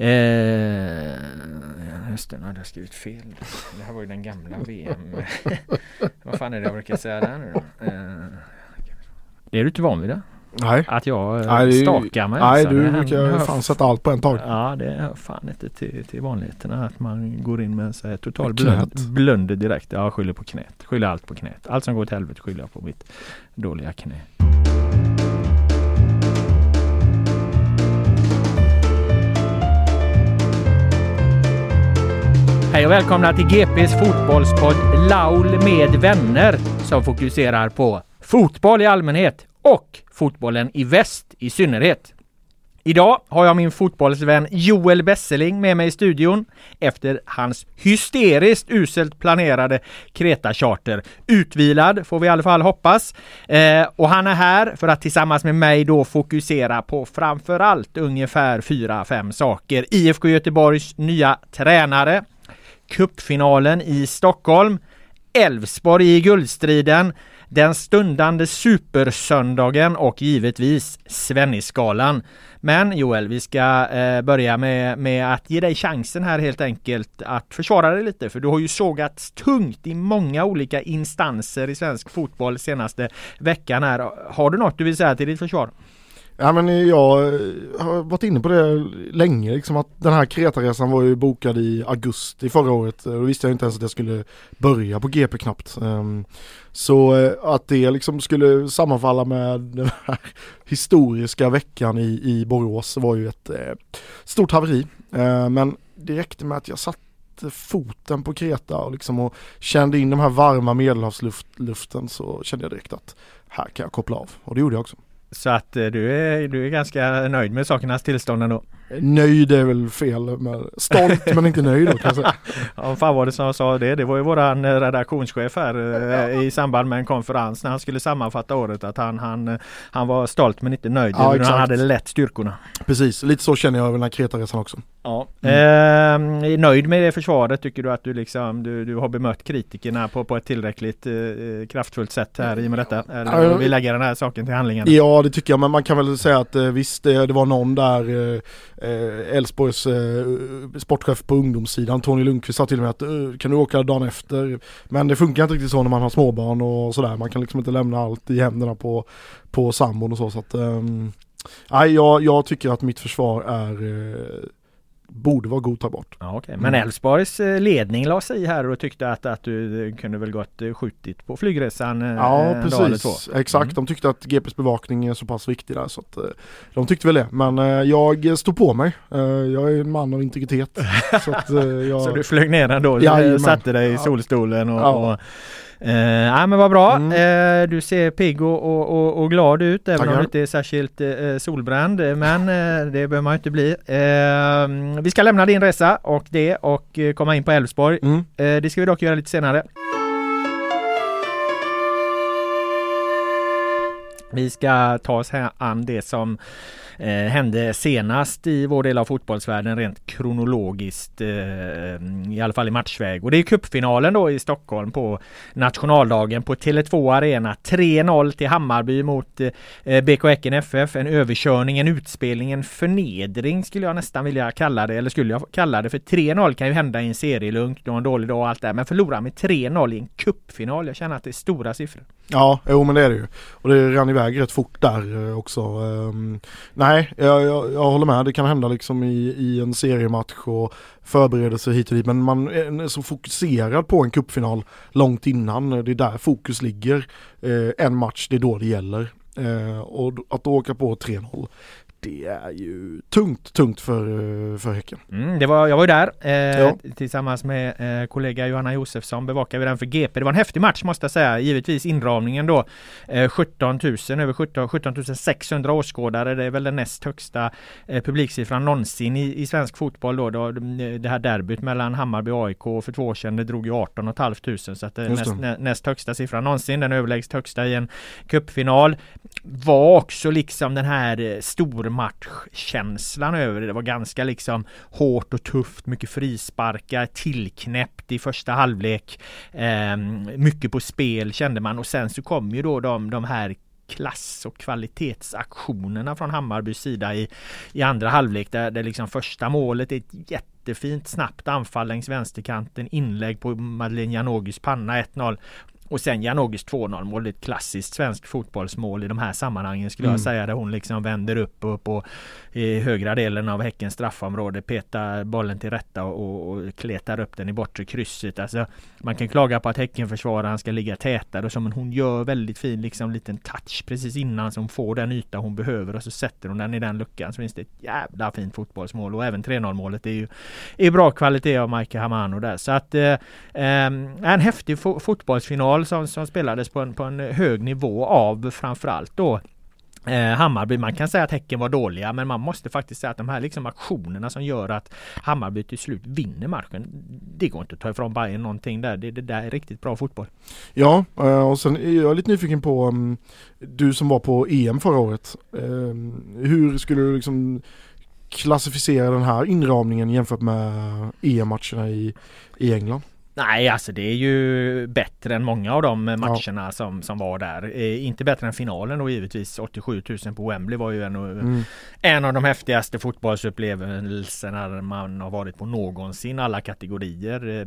Eh, just det, nu hade jag skrivit fel. Det här var ju den gamla VM. Vad fan är det jag brukar säga där nu då? Eh, är du inte van vid det? Nej. Att jag eh, Nej, stakar mig? Nej, du brukar fan sätta allt på en tag. Ja, det hör fan inte till, till vanligheterna att man går in med så här total blund, blunder direkt. Ja, skyller på knät. Skyller allt på knät. Allt som går till helvete skyller jag på mitt dåliga knä. Hej och välkomna till GPs fotbollspodd Laul med vänner som fokuserar på fotboll i allmänhet och fotbollen i väst i synnerhet. Idag har jag min fotbollsvän Joel Besseling med mig i studion efter hans hysteriskt uselt planerade Kreta-charter. Utvilad får vi i alla fall hoppas. Eh, och han är här för att tillsammans med mig då fokusera på framförallt ungefär fyra, fem saker. IFK Göteborgs nya tränare, cupfinalen i Stockholm, Elfsborg i guldstriden, den stundande supersöndagen och givetvis Svennisgalan. Men Joel, vi ska eh, börja med, med att ge dig chansen här helt enkelt att försvara dig lite för du har ju sågats tungt i många olika instanser i svensk fotboll senaste veckan här. Har du något du vill säga till ditt försvar? Ja men jag eh, har varit inne på det länge liksom att den här Kretaresan var ju bokad i augusti förra året eh, och då visste jag inte ens att jag skulle börja på GP knappt. Ehm, så eh, att det liksom skulle sammanfalla med den här historiska veckan i, i Borås var ju ett stort haveri. Ehm, men det räckte med att jag satte foten på Kreta och liksom och kände in de här varma medelhavsluften så kände jag direkt att här kan jag koppla av och det gjorde jag också. Så att eh, du är, du är ganska nöjd med sakernas tillstånd ändå? Nöjd är väl fel, men stolt men inte nöjd då kan jag säga. Ja, fan var det som sa det? Det var ju våran eh, redaktionschef här eh, i samband med en konferens när han skulle sammanfatta året att han, han, eh, han var stolt men inte nöjd. Ja, han hade lätt styrkorna. Precis, lite så känner jag över den här Kretaresan också. Ja. Eh, nöjd med det försvaret? Tycker du att du liksom du, du har bemött kritikerna på, på ett tillräckligt eh, kraftfullt sätt här i och med detta? Eller Ja, vi lägger den här saken till handlingen? Ja det tycker jag, men man kan väl säga att eh, visst det, det var någon där Eh, Elfsborgs eh, sportchef på ungdomssidan, Tony Lundqvist sa till mig att eh, kan du åka dagen efter? Men det funkar inte riktigt så när man har småbarn och sådär, man kan liksom inte lämna allt i händerna på, på sambon och så. så att, eh, jag, jag tycker att mitt försvar är eh, borde vara godtagbart. Ja, okej. Men Elfsborgs eh, ledning la sig här och tyckte att, att du eh, kunde väl gott eh, skjutit på flygresan Ja precis, exakt. Mm. De tyckte att GPs bevakning är så pass viktig där så att de tyckte väl det. Men jag stod på mig. Jag är en man av integritet. så jag... Så du flög ner ändå, Jajamän. och satte dig i Ja. solstolen och, Ja. och Eh, ja men vad bra. Mm. Eh, du ser pigg och, och, och, glad ut även om Tackar. du inte är särskilt eh, solbränd. eh, Men eh, det behöver man inte bli. Eh, vi ska lämna din resa och det och eh, komma in på Elfsborg. Mm. Eh, det ska vi dock göra lite senare. Vi ska ta oss an det som eh, hände senast i vår del av fotbollsvärlden rent kronologiskt. Eh, I alla fall i matchväg. Och det är cupfinalen då i Stockholm på nationaldagen på Tele2 Arena. 3-0 till Hammarby mot eh, BK Häcken FF. En överkörning, en utspelning, en förnedring skulle jag nästan vilja kalla det. Eller skulle jag kalla det. För 3-0 kan ju hända i en serielunk. Du har en dålig dag och allt det Men förlora med 3-0 i en cupfinal. Jag känner att det är stora siffror. Ja, jo men det är det ju. Och det rann iväg rätt fort där eh, också. Um, nej, jag, jag, jag, håller med. Det kan hända liksom i, i en seriematch och förberedelser hit och dit. Men man är så fokuserad på en kuppfinal långt innan. Det är där fokus ligger. Eh, en match, det är då det gäller. Eh, och att åka på 3-0 det är ju tungt, tungt för, eh, för Häcken. Mm, det var, jag var ju där eh, ja. tillsammans med eh, kollega Johanna Josefsson bevakade vi den för GP. Det var en häftig match måste jag säga. Givetvis inramningen då eh, 17 000, över 17, 17 600 åskådare. Det är väl den näst högsta eh, publiksiffran någonsin i, i svensk fotboll då, då. Det här derbyt mellan Hammarby och AIK för två år sedan det drog ju 18 500 så att det är näst, nä, näst högsta siffran någonsin. Den överlägset högsta i en cupfinal. Var också liksom den här eh, stora matchkänslan över det. Det var ganska liksom hårt och tufft, mycket frisparkar, tillknäppt i första halvlek. Eh, mycket på spel kände man och sen så kom ju då de, de här klass och kvalitetsaktionerna från Hammarbys sida i, i andra halvlek där det liksom första målet är ett jättefint snabbt anfall längs vänsterkanten inlägg på Madeleine Janogys panna 1-0 och sen Janogis 2-0 mål, ett klassiskt svenskt fotbollsmål i de här sammanhangen skulle mm. jag säga. Där hon liksom vänder upp och på i högra delen av Häckens straffområde petar bollen till rätta och, och kletar upp den i bortre krysset. Alltså, man kan klaga på att Häckenförsvararen ska ligga tätare och så men hon gör väldigt fin liksom liten touch precis innan så hon får den yta hon behöver och så sätter hon den i den luckan så finns det ett jävla fint fotbollsmål och även 3-0 målet är ju är bra kvalitet av Maike Hamano där så att eh, en häftig fo fotbollsfinal som, som spelades på en, på en hög nivå av framförallt då eh, Hammarby, man kan säga att Häcken var dåliga men man måste faktiskt säga att de här liksom aktionerna som gör att Hammarby till slut vinner matchen. Det går inte att ta ifrån Bayern någonting där. Det, det där är riktigt bra fotboll. Ja, eh, och sen är jag lite nyfiken på mm, du som var på EM förra året. Ehm, hur skulle du liksom klassificera den här inramningen jämfört med EM-matcherna i, i England? Nej, alltså det är ju bättre än många av de matcherna ja. som, som var där. Eh, inte bättre än finalen och givetvis 87 000 på Wembley var ju en, mm. en av de häftigaste fotbollsupplevelserna man har varit på någonsin. Alla kategorier. Eh,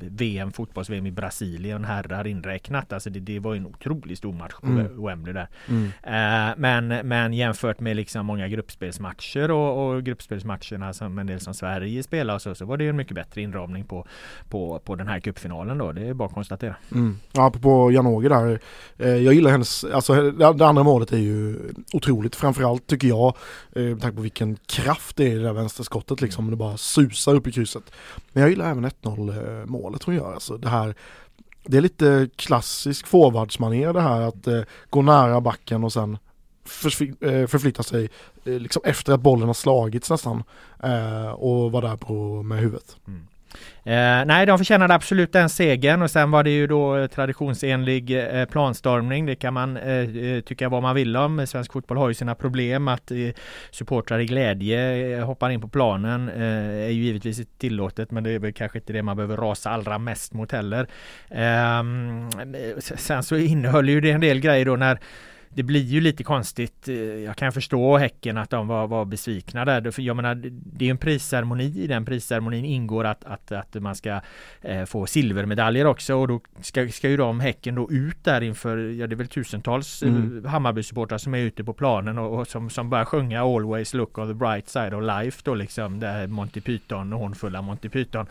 VM, fotbolls-VM i Brasilien, herrar inräknat. Alltså det, det var en otroligt stor match på mm. Wembley där. Mm. Eh, men, men jämfört med liksom många gruppspelsmatcher och, och gruppspelsmatcherna som en del som Sverige spelar så, så var det en mycket bättre inramning på, på, på den här cupfinalen då. Det är bara att konstatera. Mm. Ja, på Jan-Åge där. Eh, jag gillar hennes, alltså det andra målet är ju otroligt. Framförallt tycker jag, eh, med tanke på vilken kraft det är i det där vänsterskottet liksom. Det bara susar upp i krysset. Men jag gillar även 1-0 eh, målet hon gör. Alltså det här det är lite klassisk forwardsmanér det här att eh, gå nära backen och sen förflytta sig liksom efter att bollen har slagits nästan eh, och vara där på med huvudet. Mm. Eh, nej, de förtjänade absolut den segern och sen var det ju då eh, traditionsenlig eh, planstormning. Det kan man eh, eh, tycka vad man vill om. Svensk fotboll har ju sina problem att eh, supportrar i glädje eh, hoppar in på planen. Eh, är ju givetvis tillåtet men det är väl kanske inte det man behöver rasa allra mest mot heller. Ehm, sen så innehöll ju det en del grejer då när det blir ju lite konstigt. Eh, jag kan förstå Häcken att de var, var besvikna där. För jag menar, det är en prisceremoni. I den prisceremonin ingår att, att, att man ska eh, få silvermedaljer också och då ska, ska ju de Häcken då ut där inför, ja det är väl tusentals eh, mm. Hammarby-supportrar som är ute på planen och, och, som, som börjar sjunga Always look on the bright side of life då liksom. Det här Monty Python och hånfulla Monty Python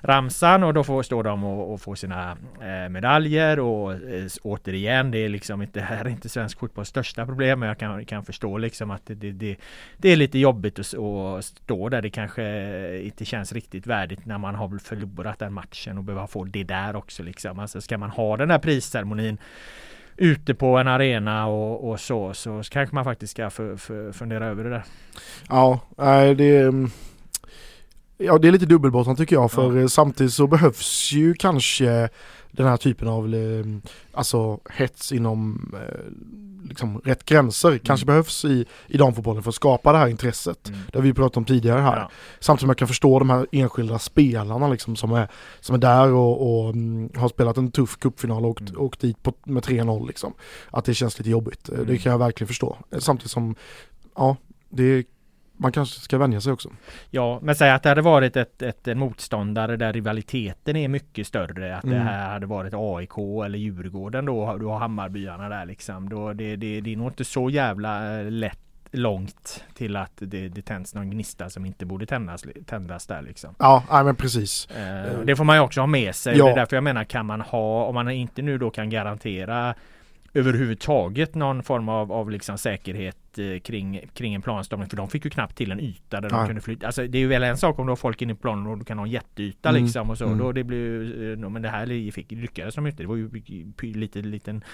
ramsan och då får, står de och, och får sina eh, medaljer och eh, återigen det är liksom inte, här är inte svensk fotbolls största problem. Jag kan, kan förstå liksom att det, det, det är lite jobbigt att, att, stå där. Det kanske inte känns riktigt värdigt när man har förlorat den matchen och behöver få det där också liksom. Alltså ska man ha den här prisceremonin ute på en arena och, och så, så kanske man faktiskt ska för, för, fundera över det där. Ja, det Ja det är lite dubbelbottnat tycker jag för ja. samtidigt så behövs ju kanske den här typen av eh, alltså hets inom eh, liksom rätt gränser kanske behövs i, i damfotbollen för att skapa det här intresset. Mm. Det har vi pratat om tidigare här. Ja. Samtidigt som jag kan förstå de här enskilda spelarna liksom som är, som är där och, och mm, har spelat en tuff cupfinal och åkt, Mm. åkt dit på, med 3-0 liksom. Att det känns lite jobbigt. Eh, Det Mm. kan jag verkligen förstå. Samtidigt som, ja, det, man kanske ska vänja sig också. Ja, men säg att det hade varit ett, ett, en motståndare där rivaliteten är mycket större. Att det Mm. här hade varit AIK eller Djurgården då. Du har Hammarbyarna där liksom. Då det, det, det är nog inte så jävla eh, lätt långt till att det, det tänds någon gnista som inte borde tändas, tändas där liksom. Ja, nej men precis. Eh, det får man ju också ha med sig. Ja. Det är därför jag menar kan man ha, om man inte nu då kan garantera överhuvudtaget någon form av, av liksom säkerhet eh, kring, kring en planstormning. För de fick ju knappt till en yta där de kunde flytta. Alltså det är ju väl en sak om du har folk inne i planen och du kan ha en jätteyta Mm, liksom och så. mm. Då det blir ju, eh, men det här fick, lyckades de inte. Det var ju lite liten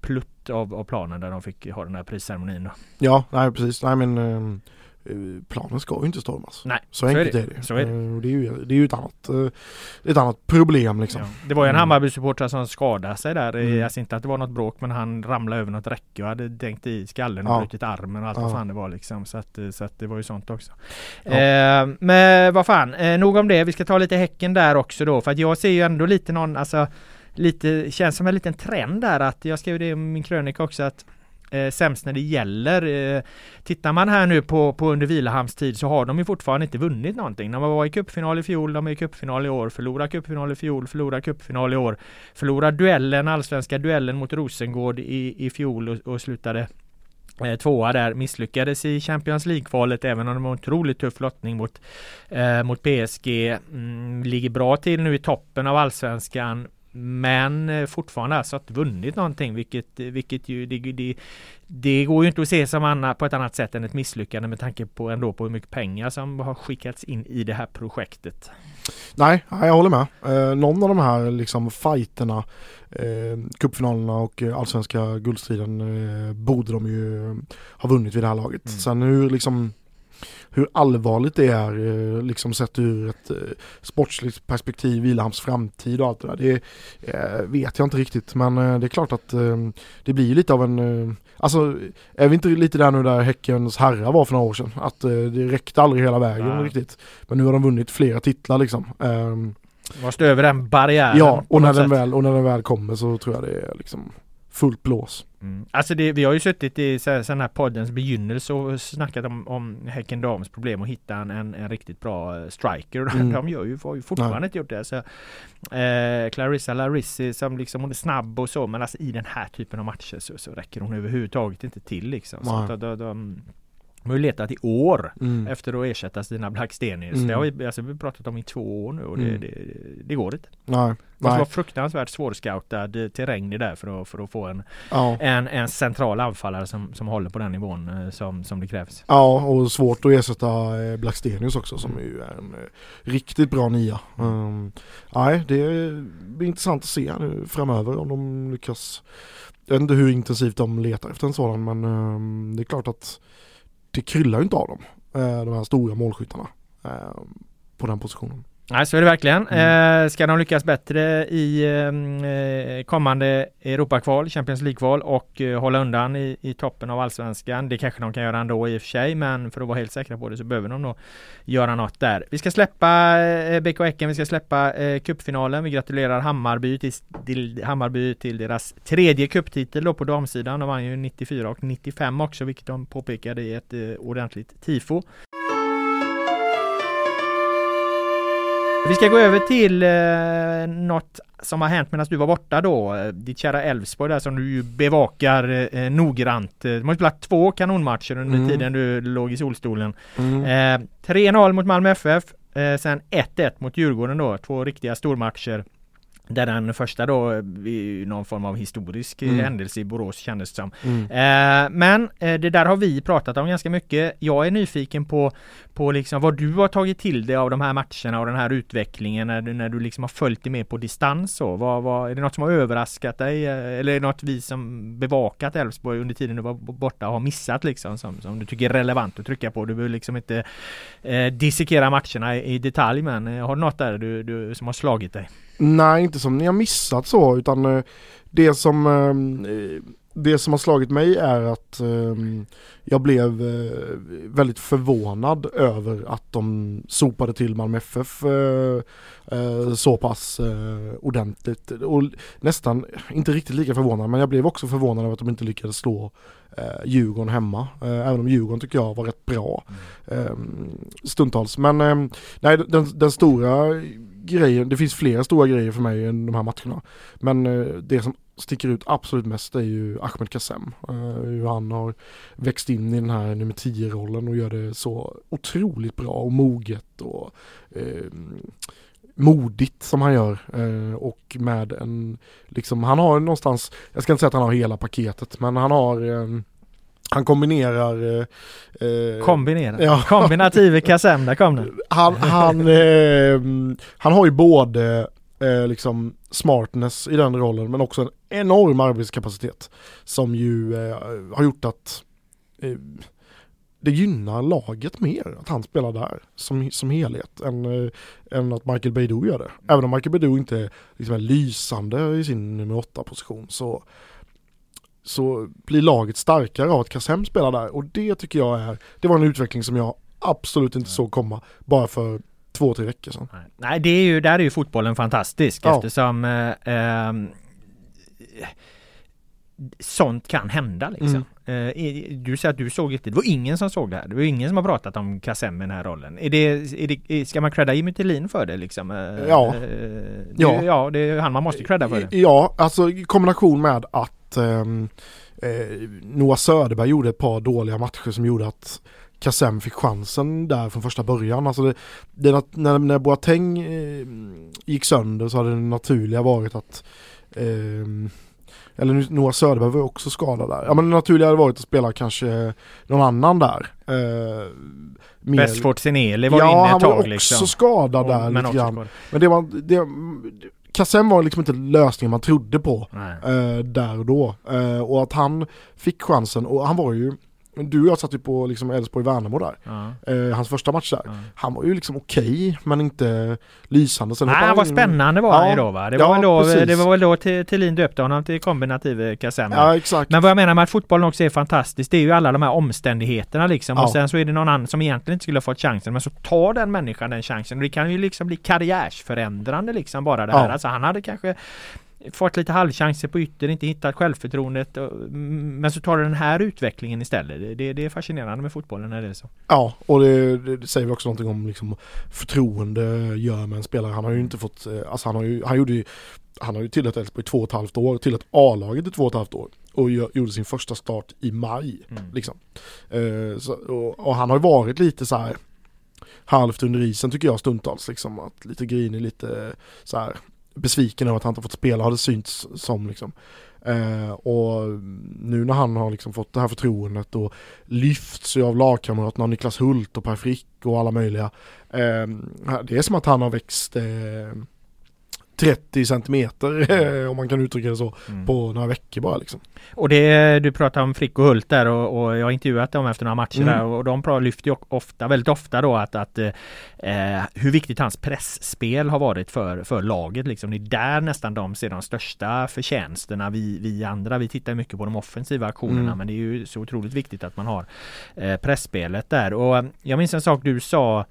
plutt av, av planen där de fick ha den här prisceremonin. Ja, nej precis. Nej men ehm, eh, planen ska ju inte stormas. Nej, Så enkelt är är det. det. Så är det. Eh, och det är ju, det är ju ett, annat, eh, ett annat problem liksom. Ja. Det var ju en Mm. Hammarby-supporter som skadade sig där. Mm. Alltså inte att det var något bråk men han ramlade över något räcke och hade dängt i skallen och Ja. brutit armen och allt Ja. vad fan det var liksom. Så att, så att det var ju sånt också. Ja. Eh, men vad fan, eh, nog om det. Vi ska ta lite Häcken där också då. För att jag ser ju ändå lite någon, alltså lite, känns som en liten trend där att jag skrev det i min krönika också att eh, sämst när det gäller. Eh, tittar man här nu på, på under Vilahamns tid så har de ju fortfarande inte vunnit någonting. De var i cupfinal i fjol, de är i cupfinal i år, förlorar cupfinal i fjol, förlorar cupfinal i år. Förlorar duellen, allsvenska duellen mot Rosengård i, i fjol och, och slutade eh, tvåa där. Misslyckades i Champions League-kvalet även om det var en otroligt tuff lottning mot, eh, mot PSG. Mm, ligger bra till nu i toppen av allsvenskan. Men eh, fortfarande alltså inte vunnit någonting vilket, vilket ju det, det, det går ju inte att se som anna, på ett annat sätt än ett misslyckande med tanke på ändå på hur mycket pengar som har skickats in i det här projektet. Nej, nej, jag håller med. Eh, någon av de här liksom fighterna, eh, cupfinalerna och eh, allsvenska guldstriden eh, borde de ju ha vunnit vid det här laget. Mm. Sen hur liksom hur allvarligt det är eh, liksom sett ur ett eh, sportsligt perspektiv, Vilahamns framtid och allt det där. Det eh, vet jag inte riktigt men det är klart att det blir lite av en, alltså är vi inte lite där nu där Häckens herrar var för några år sedan? Att det räckte aldrig hela vägen Nej. riktigt. Men nu har de vunnit flera titlar liksom. Ehm, Måste över den barriären. Ja, och när, den sätt. väl, och när den väl kommer så tror jag det är liksom fullt blås. Mm. Alltså det, vi har ju suttit i så här- poddens begynnelse och snackat om, om Häcken Dams problem att hitta en, en, en riktigt bra eh, striker. Mm. De gör ju, har ju fortfarande Nej. inte gjort det. Så, eh, Clarissa Larissi som liksom hon är snabb och så men alltså i den här typen av matcher så, så räcker hon överhuvudtaget inte till liksom. Så de, har ju letat i år Mm. efter att ersätta Stina Blackstenius. Mm. Det har vi, alltså, vi pratat om i två år nu och det, Mm. det, det går inte. Nej, Det måste vara fruktansvärt svårscoutad terräng det där för att, för att få en Ja. en, en central anfallare som, som håller på den nivån eh, som, som det krävs. ja, och svårt att ersätta eh, Blackstenius också som ju är en eh, riktigt bra nia. Um, nej, det blir intressant att se nu framöver om de lyckas. Jag vet inte hur intensivt de letar efter en sådan men ehm, det är klart att det kryllar ju inte av dem. Eh, de här stora målskyttarna eh, på den positionen. Nej, så är det verkligen. Mm. Eh, ska de lyckas bättre i eh, kommande Europakval, Champions League-kval och eh, hålla undan i, i toppen av Allsvenskan. Det kanske de kan göra ändå i och för sig, men för att vara helt säkra på det så behöver de nog göra något där. Vi ska släppa eh, BK Häcken, vi ska släppa eh, cupfinalen. Vi gratulerar Hammarby till, till, Hammarby till deras tredje cuptitel då på damsidan. De vann ju 94 och 95 också, vilket de påpekade i ett eh, ordentligt tifo. Vi ska gå över till eh, något som har hänt medan du var borta då. Eh, Ditt kära Elfsborg där som du bevakar eh, noggrant. Eh, De har spelat två kanonmatcher under Mm. tiden du låg i solstolen. Mm. Eh, 3-0 mot Malmö FF. Eh, sen 1-1 mot Djurgården då. Två riktiga stormatcher. Där den första då eh, är någon form av historisk eh, Mm. händelse i Borås kändes det som. Mm. Eh, men eh, det där har vi pratat om ganska mycket. Jag är nyfiken på, på liksom vad du har tagit till dig av de här matcherna och den här utvecklingen när du, när du liksom har följt det med på distans. Så. Vad, vad, är det något som har överraskat dig eh, eller är det något vi som bevakat Elfsborg under tiden du var borta har missat liksom som, som du tycker är relevant att trycka på? Du behöver liksom inte eh, dissekera matcherna i, i detalj men eh, har du något där du, du, som har slagit dig? Nej, inte som ni har missat så utan eh, det som eh, det som har slagit mig är att eh, jag blev eh, väldigt förvånad över att de sopade till Malmö FF eh, eh, så pass eh, ordentligt. Och nästan, inte riktigt lika förvånad, men jag blev också förvånad över att de inte lyckades slå eh, Djurgården hemma. Eh, även om Djurgården tycker jag var rätt bra ehm, stundtals. Men ehm, nej, den, den stora grejen, det finns flera stora grejer för mig än de här matcherna. Men eh, det som sticker ut absolut mest är ju Ahmed Kassem. Uh, hur han har växt in i den här nummer 10-rollen och gör det så otroligt bra och moget och uh, modigt som han gör uh, och med en, liksom han har någonstans, jag ska inte säga att han har hela paketet men han har um, han kombinerar... Eh, Kombinerar? Ja. Kombinative Kassem, där kom den. Han, han, eh, han har ju både eh, liksom smartness i den rollen men också en enorm arbetskapacitet som ju eh, har gjort att eh, det gynnar laget mer att han spelar där som, som helhet än, äh, än att Michael Beidou gör det. Även om Michael Beidou inte liksom är lysande i sin nummer åtta position så, så blir laget starkare av att Kassem spelar där och det tycker jag är, det var en utveckling som jag absolut inte såg komma bara för två, tre veckor sedan. Nej, det är ju, där är ju fotbollen fantastisk ja. eftersom eh, eh, sånt kan hända liksom. Mm. Eh, du säger att du såg inte, det var ingen som såg det här. Det var ingen som har pratat om Kassem i den här rollen. Är det, är det, ska man credda Jimmy Tillin för det liksom? Eh, ja. Det, ja. ja, det är han man måste credda för det. Ja, alltså i kombination med att ehm, eh, Noah Söderberg gjorde ett par dåliga matcher som gjorde att Kassem fick chansen där från första början. Alltså det, det, när, när Boateng eh, gick sönder så hade det naturliga varit att eh, eller Noah Söderberg var också skadad där. Ja men det naturliga hade varit att spela kanske någon annan där. Eh, Bestfort Sineli var ja, inne ett tag liksom. Ja han var också skadad där och, lite grann. Men det var, det, Kassem var liksom inte lösningen man trodde på eh, där och då. Eh, och att han fick chansen och han var ju du och jag satt ju på liksom Elfsborg-Värnamo där. Ja. Eh, hans första match där. Ja. Han var ju liksom okej okay, men inte lysande. Sen Nej han var in... spännande var ja. han ju då va? Det var, ja, väl då, det var väl då Thelin döpte honom till kombinativ Kassem. Ja exakt. Men vad jag menar med att fotbollen också är fantastiskt det är ju alla de här omständigheterna liksom. Och sen så är det någon annan som egentligen inte skulle ha fått chansen men så tar den människan den chansen. Och det kan ju liksom bli karriärsförändrande liksom bara det här. Alltså han hade kanske fått lite halvchanser på ytter, inte hittat självförtroendet. Men så tar du den här utvecklingen istället. Det, det är fascinerande med fotbollen när det är så. Ja, och det, det säger också någonting om liksom förtroende gör med en spelare. Han har ju inte fått, eh, alltså han har ju, han gjorde ju han har ju tillhört Elfsborg i två och ett halvt år, tillhört A-laget i två och ett halvt år och gjorde sin första start i maj. Mm. Liksom. Uh, så, och, och, han har ju varit lite så här halvt under isen tycker jag stundtals liksom. Att lite grinig, lite så här besviken över att han inte fått spela har det synts som liksom. Eh, och nu när han har liksom fått det här förtroendet och lyfts av lagkamraterna Niklas Hult och Per Frick och alla möjliga. Eh, det är som att han har växt eh, 30 centimeter om man kan uttrycka det så mm. på några veckor bara liksom. Och det du pratar om Frick och Hult där och, och jag har intervjuat dem efter några matcher mm. där och de lyfter ju ofta, väldigt ofta då att, att eh, hur viktigt hans pressspel har varit för, för laget liksom. Det är där nästan de ser de största förtjänsterna. Vi, vi andra, vi tittar mycket på de offensiva aktionerna mm. men det är ju så otroligt viktigt att man har eh, pressspelet där och jag minns en sak du sa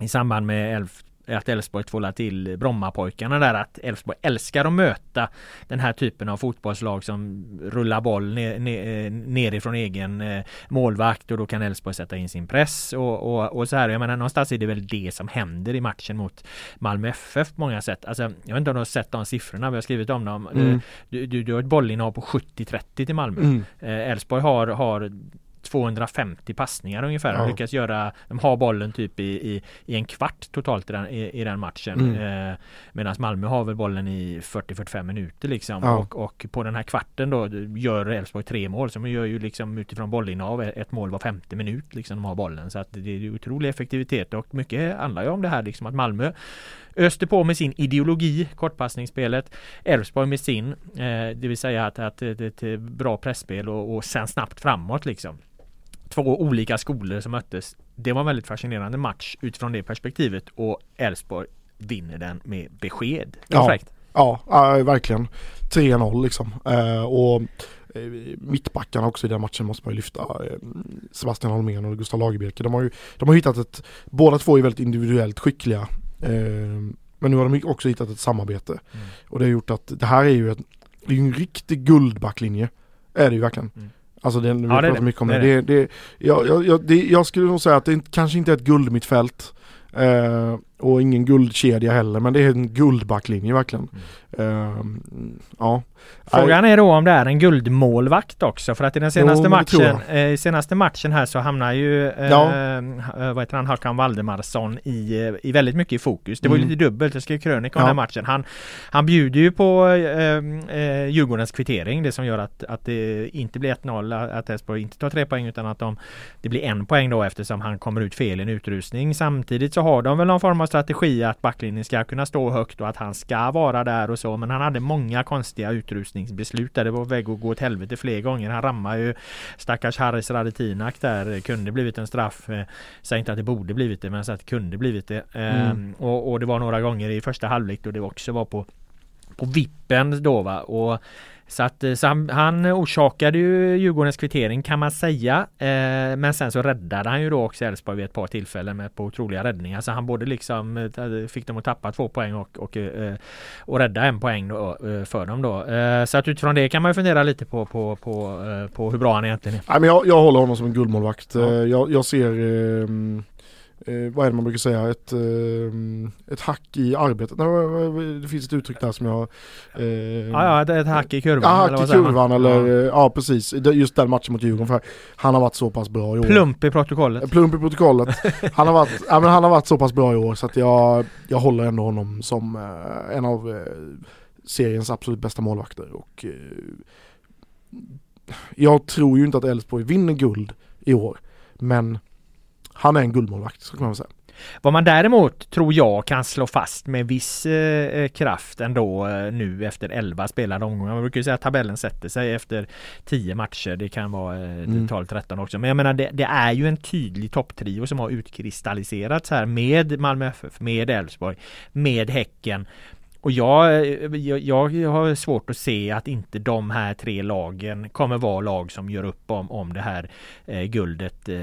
i samband med Elf att Elfsborg tvålar till Brommapojkarna där att Elfsborg älskar att möta den här typen av fotbollslag som rullar boll ner, ner, nerifrån egen eh, målvakt och då kan Elfsborg sätta in sin press och, och, och, så här. Jag menar någonstans är det väl det som händer i matchen mot Malmö FF på många sätt. Alltså, jag vet inte om du har sett de siffrorna, vi har skrivit om dem. Mm. Du, du, du har ett bollinnehav på 70-30 till Malmö. Mm. Eh, Elfsborg mm. har, har 250 passningar ungefär. Ja. De lyckas göra, de har bollen typ i, i, i en kvart totalt i den, i, i den matchen. Mm. Eh, Medan Malmö har väl bollen i 40-45 minuter liksom. Ja. Och, och, på den här kvarten då gör Elfsborg tre mål. Så de gör ju liksom utifrån bollinnehav ett mål var femte minut liksom de har bollen. Så att det är otrolig effektivitet och mycket handlar ju om det här liksom att Malmö öste på med sin ideologi, kortpassningsspelet. Elfsborg med sin, eh, det vill säga att, att ett bra pressspel och, och sen snabbt framåt liksom två olika skolor som möttes. Det var en väldigt fascinerande match utifrån det perspektivet och Elfsborg vinner den med besked. Ja, ja, ja, verkligen. 3-0 liksom. Eh, och mittbackarna också i den matchen måste man ju lyfta. Sebastian Holmén och Gustav Lagerbjälke. De har ju de har hittat ett, båda två är väldigt individuellt skickliga. Men nu har de också hittat ett samarbete. Mm. Och det har gjort att det här är ju, ett, det är en riktig guldbacklinje. Är det ju verkligen. Mm. Alltså det, vi ja, pratar mycket om det. det. det, det jag, jag, det, jag skulle nog säga att det kanske inte är ett guld mittfält. Eh, och ingen guldkedja heller men det är en guldbacklinje verkligen. Mm. Uh, ja. Frågan är då om det är en guldmålvakt också för att i den senaste jo, matchen eh, senaste matchen här så hamnar ju eh, ja. eh, vad heter han, Håkan Valdemarsson i, i väldigt mycket i fokus. Det var mm. lite dubbelt, jag skrev krönika om ja. den här matchen. Han, han bjuder ju på eh, eh, Djurgårdens kvittering, det som gör att, att det inte blir 1-0, att Elfsborg inte tar tre poäng utan att de, det blir en poäng då eftersom han kommer ut fel i en utrustning. Samtidigt så har de väl någon form av strategi att backlinjen ska kunna stå högt och att han ska vara där och så men han hade många konstiga utrustningsbeslut där det var väg att gå åt helvete fler gånger. Han rammar ju stackars Haris Radetinak där. Kunde blivit en straff. Eh, säg inte att det borde blivit det men så att det kunde blivit det. Mm. Ehm, och, och, det var några gånger i första halvlek då det också var på på vippen då va. Och så att eh, så han, han orsakade ju Djurgårdens kvittering kan man säga. Eh, men sen så räddade han ju då också Elfsborg vid ett par tillfällen med på otroliga räddningar. Så han både liksom eh, fick dem att tappa två poäng och, och, eh, och rädda en poäng då, eh, för dem då. Eh, så att utifrån det kan man ju fundera lite på, på, på, på hur bra han egentligen är. Nej, men jag, jag håller honom som en guldmålvakt. Ja. Jag, jag ser ehm, eh, vad är det man brukar säga, ett, eh, ett hack i arbetet. Nej, det finns ett uttryck där som jag... Eh, ja, ja, ett hack i kurvan. Ja, hack eller i kurvan eller, ja. ja. precis. Just den matchen mot Djurgården för han har varit så pass bra i år. Plump i protokollet. Plump i protokollet. han, har varit, ja, men han har varit så pass bra i år så att jag, jag håller ändå honom som eh, en av eh, seriens absolut bästa målvakter. Och, eh, jag tror ju inte att Elfsborg vinner guld i år. Men han är en guldmålvakt, så kan man säga. Vad man däremot tror jag kan slå fast med viss eh, eh kraft ändå eh, nu efter 11 spelade omgångar. Man brukar ju säga att tabellen sätter sig efter 10 matcher. Det kan vara eh, mm. 12-13 också. Men jag menar det, det, är ju en tydlig topptrio som har utkristalliserats här med Malmö FF, med Elfsborg, med Häcken och jag, eh, jag, jag, har svårt att se att inte de här tre lagen kommer vara lag som gör upp om, om det här eh, guldet eh,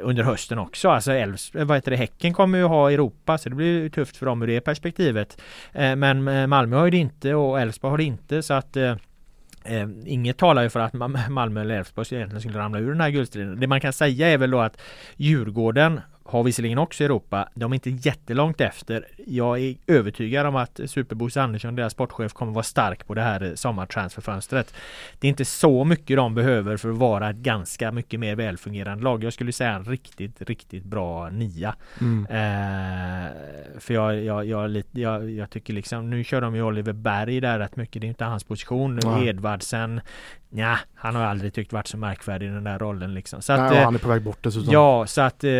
under hösten också. Alltså Elfs, eh, vad heter det, Häcken kommer ju ha Europa så det blir tufft för dem ur det perspektivet. Eh, men eh, Malmö har ju det inte och Elfsborg har det inte så att Eh, inget talar ju för att Malmö eller Elfsborg egentligen skulle ramla ur den här guldstriden. Det man kan säga är väl då att Djurgården har visserligen också Europa. De är inte jättelångt efter. Jag är övertygad om att Superbosse Andersson, deras sportchef, kommer vara stark på det här sommartransferfönstret. Det är inte så mycket de behöver för att vara ett ganska mycket mer välfungerande lag. Jag skulle säga en riktigt, riktigt bra nia. Mm. Eh, för jag, jag, jag, jag, jag, tycker liksom, nu kör de ju Oliver Berg där rätt mycket. Det är inte hans position. Mm. Edvardsen Ja, han har aldrig tyckt varit så märkvärdig i den där rollen liksom. Så att, nej, han är på väg bort dessutom. Ja, så att eh,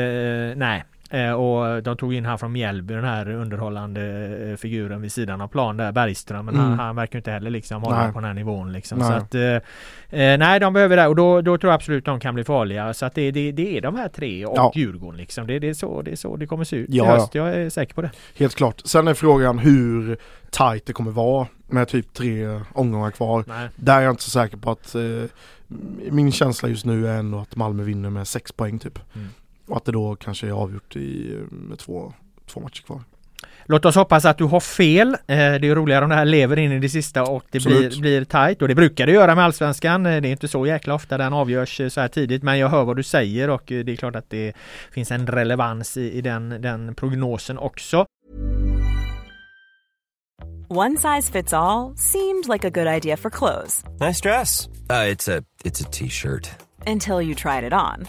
nej. Eh, och de tog in han från Mjällby, den här underhållande eh, figuren vid sidan av plan där, Bergström. Men mm. han, han verkar inte heller liksom hålla nej. på den här nivån liksom. Nej. Så att, eh, nej, de behöver det och då, då tror jag absolut de kan bli farliga. Så att det, det, det är de här tre och ja. Djurgården liksom. Det, det, är så, det är så det kommer se ut ja, i höst. Jag är säker på det. Helt klart. Sen är frågan hur tight det kommer vara med typ tre omgångar kvar. Nej. Där är jag inte så säker på att eh, min känsla just nu är ändå att Malmö vinner med sex poäng typ. Mm. Och att det då kanske är avgjort i, med två, två matcher kvar. Låt oss hoppas att du har fel. Eh, det är roligare om det här lever in i det sista och det blir, blir tight. Och det brukar det göra med Allsvenskan. Eh, det är inte så jäkla ofta den avgörs eh, så här tidigt. Men jag hör vad du säger och det är klart att det finns en relevans i, i den, den prognosen också. One size fits all, seemed like a good idea for clothes. Nice dress. Uh, it's a T-shirt. Until you tried it on.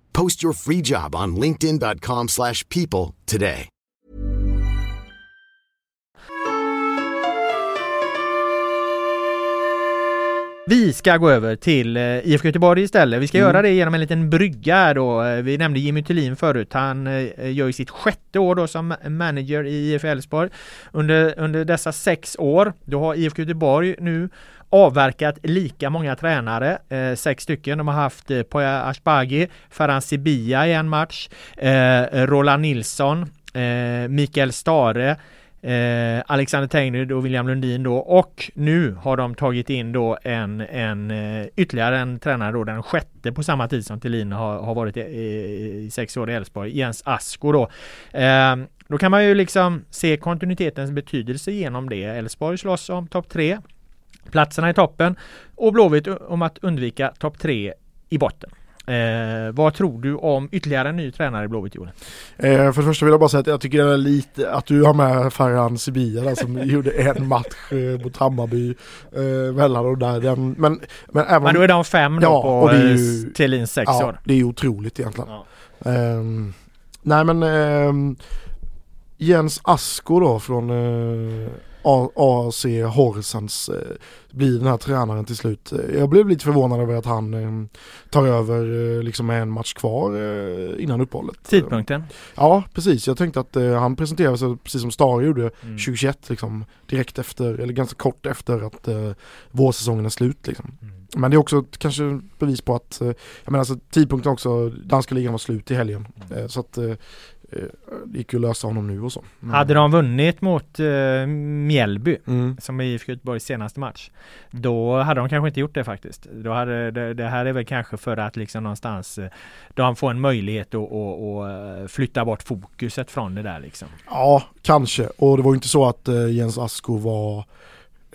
Post your free job on linkedin.com/people slash people today. Vi ska gå över till eh, IFK Göteborg istället. Vi ska Mm. göra det genom en liten brygga här då. Eh, Vi nämnde Jimmy Thulin förut. Han eh, gör ju sitt sjätte år då som manager i IF Elfsborg. Under, under dessa sex år, då har IFK Göteborg nu avverkat lika många tränare, eh, sex stycken. De har haft eh, Poya Ashbagi, Ferhan Sibia i en match, eh, Roland Nilsson, eh, Mikael Stare, Eh, Alexander Tengryd och William Lundin då och nu har de tagit in då en, en eh, ytterligare en tränare då den sjätte på samma tid som Thelin har, har varit i, i, i sex år i Elfsborg, Jens Asko då. Eh, då kan man ju liksom se kontinuitetens betydelse genom det. Elfsborg slåss om topp tre, platserna i toppen och Blåvitt om att undvika topp tre i botten. Eh, vad tror du om ytterligare en ny tränare i Blåvitt Joel? Eh, för det första vill jag bara säga att jag tycker det är lite att du har med Ferhan Sibia där som gjorde en match eh, mot Hammarby eh, mellan och där. Den, men, men även Men då är de fem då Ja, på och det är eh, ju- Thelins sex ja, år. det är ju otroligt egentligen. Ja. Ehm, nej men ehm, Jens Asko då från eh, AC Horsens eh, blir den här tränaren till slut. Eh, Jag blev lite förvånad över att han eh, tar över eh, liksom en match kvar eh, innan uppehållet. Tidpunkten? Ja precis, jag tänkte att eh, han presenterade sig precis som Stare gjorde Mm. 2021 liksom direkt efter, eller ganska kort efter att eh, vårsäsongen är slut liksom. Mm. Men det är också kanske bevis på att, eh, jag menar alltså tidpunkten också, danska ligan var slut i helgen. Mm. Så att det gick ju att lösa honom nu och så. Men- Hade de vunnit mot uh, Mjällby Mm. som är IFK Göteborgs senaste match Då hade de kanske inte gjort det faktiskt. Då hade, det, det här är väl kanske för att liksom någonstans eh, De får en möjlighet att, att, att eh, flytta bort fokuset från det där liksom. Ja, kanske. Och det var ju inte så att eh, Jens Asko var eh,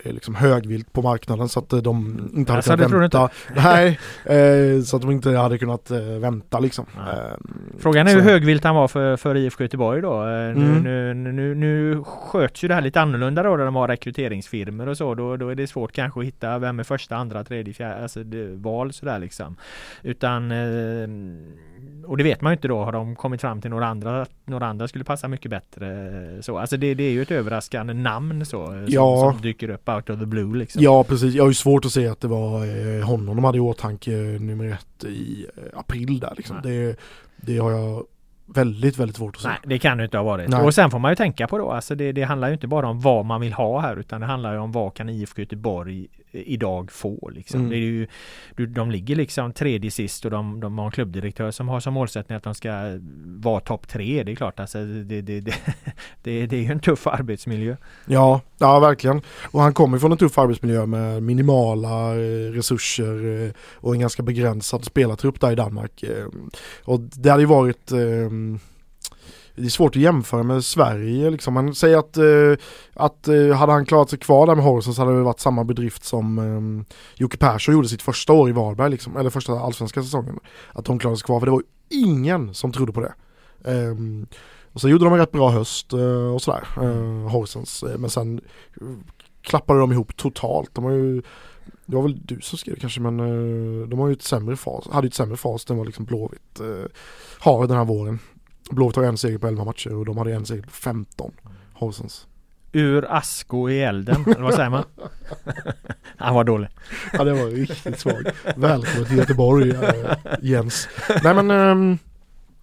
liksom högvilt på marknaden så att eh, de inte hade Alltså, kunnat vänta. Nej, eh, så att de inte hade kunnat eh, vänta liksom. Nej. Eh, Frågan är så- hur högvilt han var för, för IFK Göteborg då. Eh, Nu, Mm. nu, nu, nu sköts ju det här lite annorlunda då när de har rekryteringsfirmor och så. Då, då är det svårt kanske att hitta vem är första, andra, tredje, fjärde, alltså det, val sådär liksom. Utan eh, och det vet man ju inte då. Har de kommit fram till några andra, några andra skulle passa mycket bättre så. Alltså det, det är ju ett överraskande namn så. Som, Ja. som dyker upp out of the blue liksom. Ja precis, jag har ju svårt att se att det var eh, honom de hade i åtanke eh, nummer ett i eh, april där liksom. Det, det har jag väldigt, väldigt svårt att se. Nej, det kan det inte ha varit. Nej. Och sen får man ju tänka på då, alltså det, det handlar ju inte bara om vad man vill ha här utan det handlar ju om vad kan IFK Göteborg idag få liksom. Mm. Det är ju, de ligger liksom tredje sist och de, de har en klubbdirektör som har som målsättning att de ska vara topp tre. Det är klart alltså det, det, det, det, är ju en tuff arbetsmiljö. Ja, ja verkligen. Och han kommer från en tuff arbetsmiljö med minimala eh, resurser eh, och en ganska begränsad spelartrupp där i Danmark. Eh, och det hade ju varit eh, det är svårt att jämföra med Sverige liksom. Man säger att, eh, att eh, hade han klarat sig kvar där med Horsens så hade det varit samma bedrift som eh, Jocke Persson gjorde sitt första år i Varberg liksom, eller första allsvenska säsongen. Att de klarade sig kvar, för det var ju ingen som trodde på det. Eh, och så gjorde de en rätt bra höst eh, och sådär, eh, Horsens. Eh, men sen eh, klappade de ihop totalt. De har ju, det var väl du som skrev kanske men eh, de har ju ett sämre fas, hade ju ett sämre fas än vad liksom Blåvitt eh, har den här våren. Blåvitt har en seger på 11 matcher och de hade en seger på 15. Horsens. Ur asko i elden, eller vad säger man? Han var dålig. Ja det var riktigt svag. Välkommen till Göteborg eh, Jens. Nej men ehm,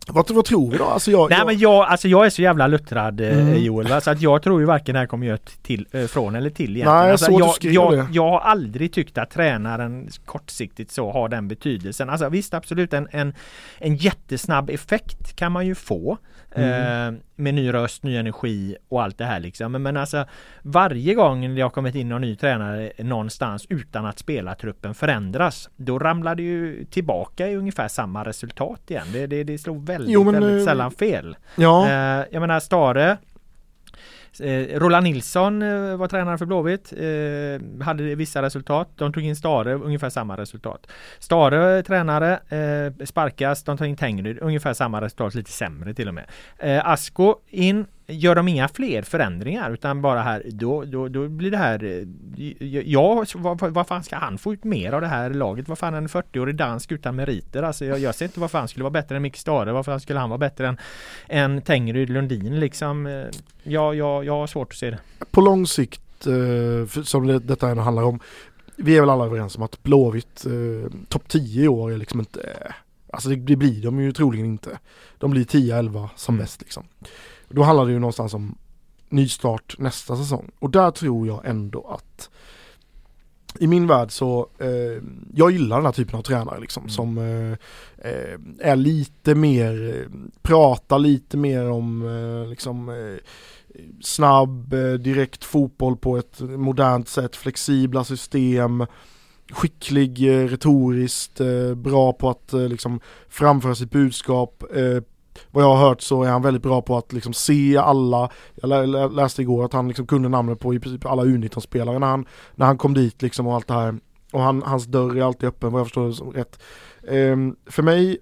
vad, vad tror vi då? Alltså jag, Nej jag, men jag, alltså jag är så jävla luttrad eh, Mm. Joel va? så att jag tror ju varken det här kommer göra till, eh, från eller till egentligen. Nej, alltså, jag, jag, det. jag har aldrig tyckt att tränaren kortsiktigt så har den betydelsen. Alltså visst absolut en, en, en jättesnabb effekt kan man ju få. Mm. Eh, med ny röst, ny energi och allt det här liksom. Men, men alltså varje gång det har kommit in någon ny tränare någonstans utan att spelartruppen förändras, då ramlar det ju tillbaka i ungefär samma resultat igen. Det, det, det slog väldigt, jo, väldigt sällan fel. Ja. Eh, jag menar Stare Eh, Eh, Roland Nilsson eh, var tränare för Blåvitt. Eh, hade vissa resultat. De tog in Stare, ungefär samma resultat. Stare tränare, eh, sparkas, de tar in Tengryd, ungefär samma resultat, lite sämre till och med. Eh, Asko in, Gör de inga fler förändringar utan bara här då, då, då blir det här eh, Ja, vad, vad fan ska han få ut mer av det här laget? Vad fan är en 40-årig dansk utan meriter? Alltså jag, jag ser inte varför han skulle vara bättre än Micke Stare. Varför skulle han vara bättre än, än Tengryd Lundin liksom? Eh, ja, ja, jag har svårt att se det. På lång sikt, eh, som det, detta ändå handlar om. Vi är väl alla överens om att Blåvitt topp 10 i år är liksom inte Alltså det, det blir de ju troligen inte. De blir 10-11 som mm. bäst liksom. Då handlar det ju någonstans om nystart nästa säsong. Och där tror jag ändå att i min värld så, eh, jag gillar den här typen av tränare liksom mm. som eh, eh är lite mer, eh, pratar lite mer om eh, liksom eh, snabb, direkt fotboll på ett modernt sätt, flexibla system, skicklig retoriskt, bra på att liksom framföra sitt budskap, vad jag har hört så är han väldigt bra på att liksom se alla, jag läste igår att han liksom kunde namnet på i princip alla U19-spelare när han, när han kom dit liksom och allt det här. Och han, hans dörr är alltid öppen vad jag förstår det som rätt. Um, för mig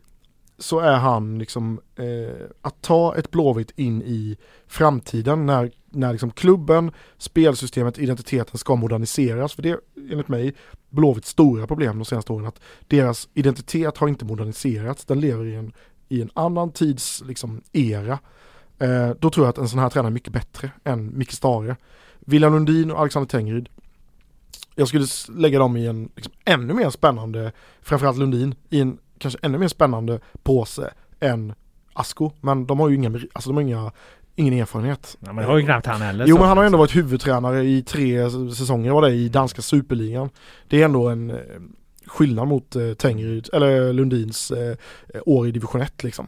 så är han liksom eh, att ta ett Blåvitt in i framtiden när, när liksom klubben, spelsystemet, identiteten ska moderniseras. För det är enligt mig Blåvitts stora problem de senaste åren att deras identitet har inte moderniserats. Den lever i en i en annan tids liksom, era. Eh, då tror jag att en sån här tränare är mycket bättre än Micke Stare. William Lundin och Alexander Tengryd. Jag skulle lägga dem i en liksom, ännu mer spännande, framförallt Lundin, i en kanske ännu mer spännande påse än Asko. Men de har ju inga, alltså de har inga ingen erfarenhet. Ja, men det har ju knappt han heller. Jo men han har ändå varit huvudtränare i tre säsonger var det i danska superligan. Det är ändå en skillnad mot eh, Tengryd, eller Lundins eh, år i division 1 liksom.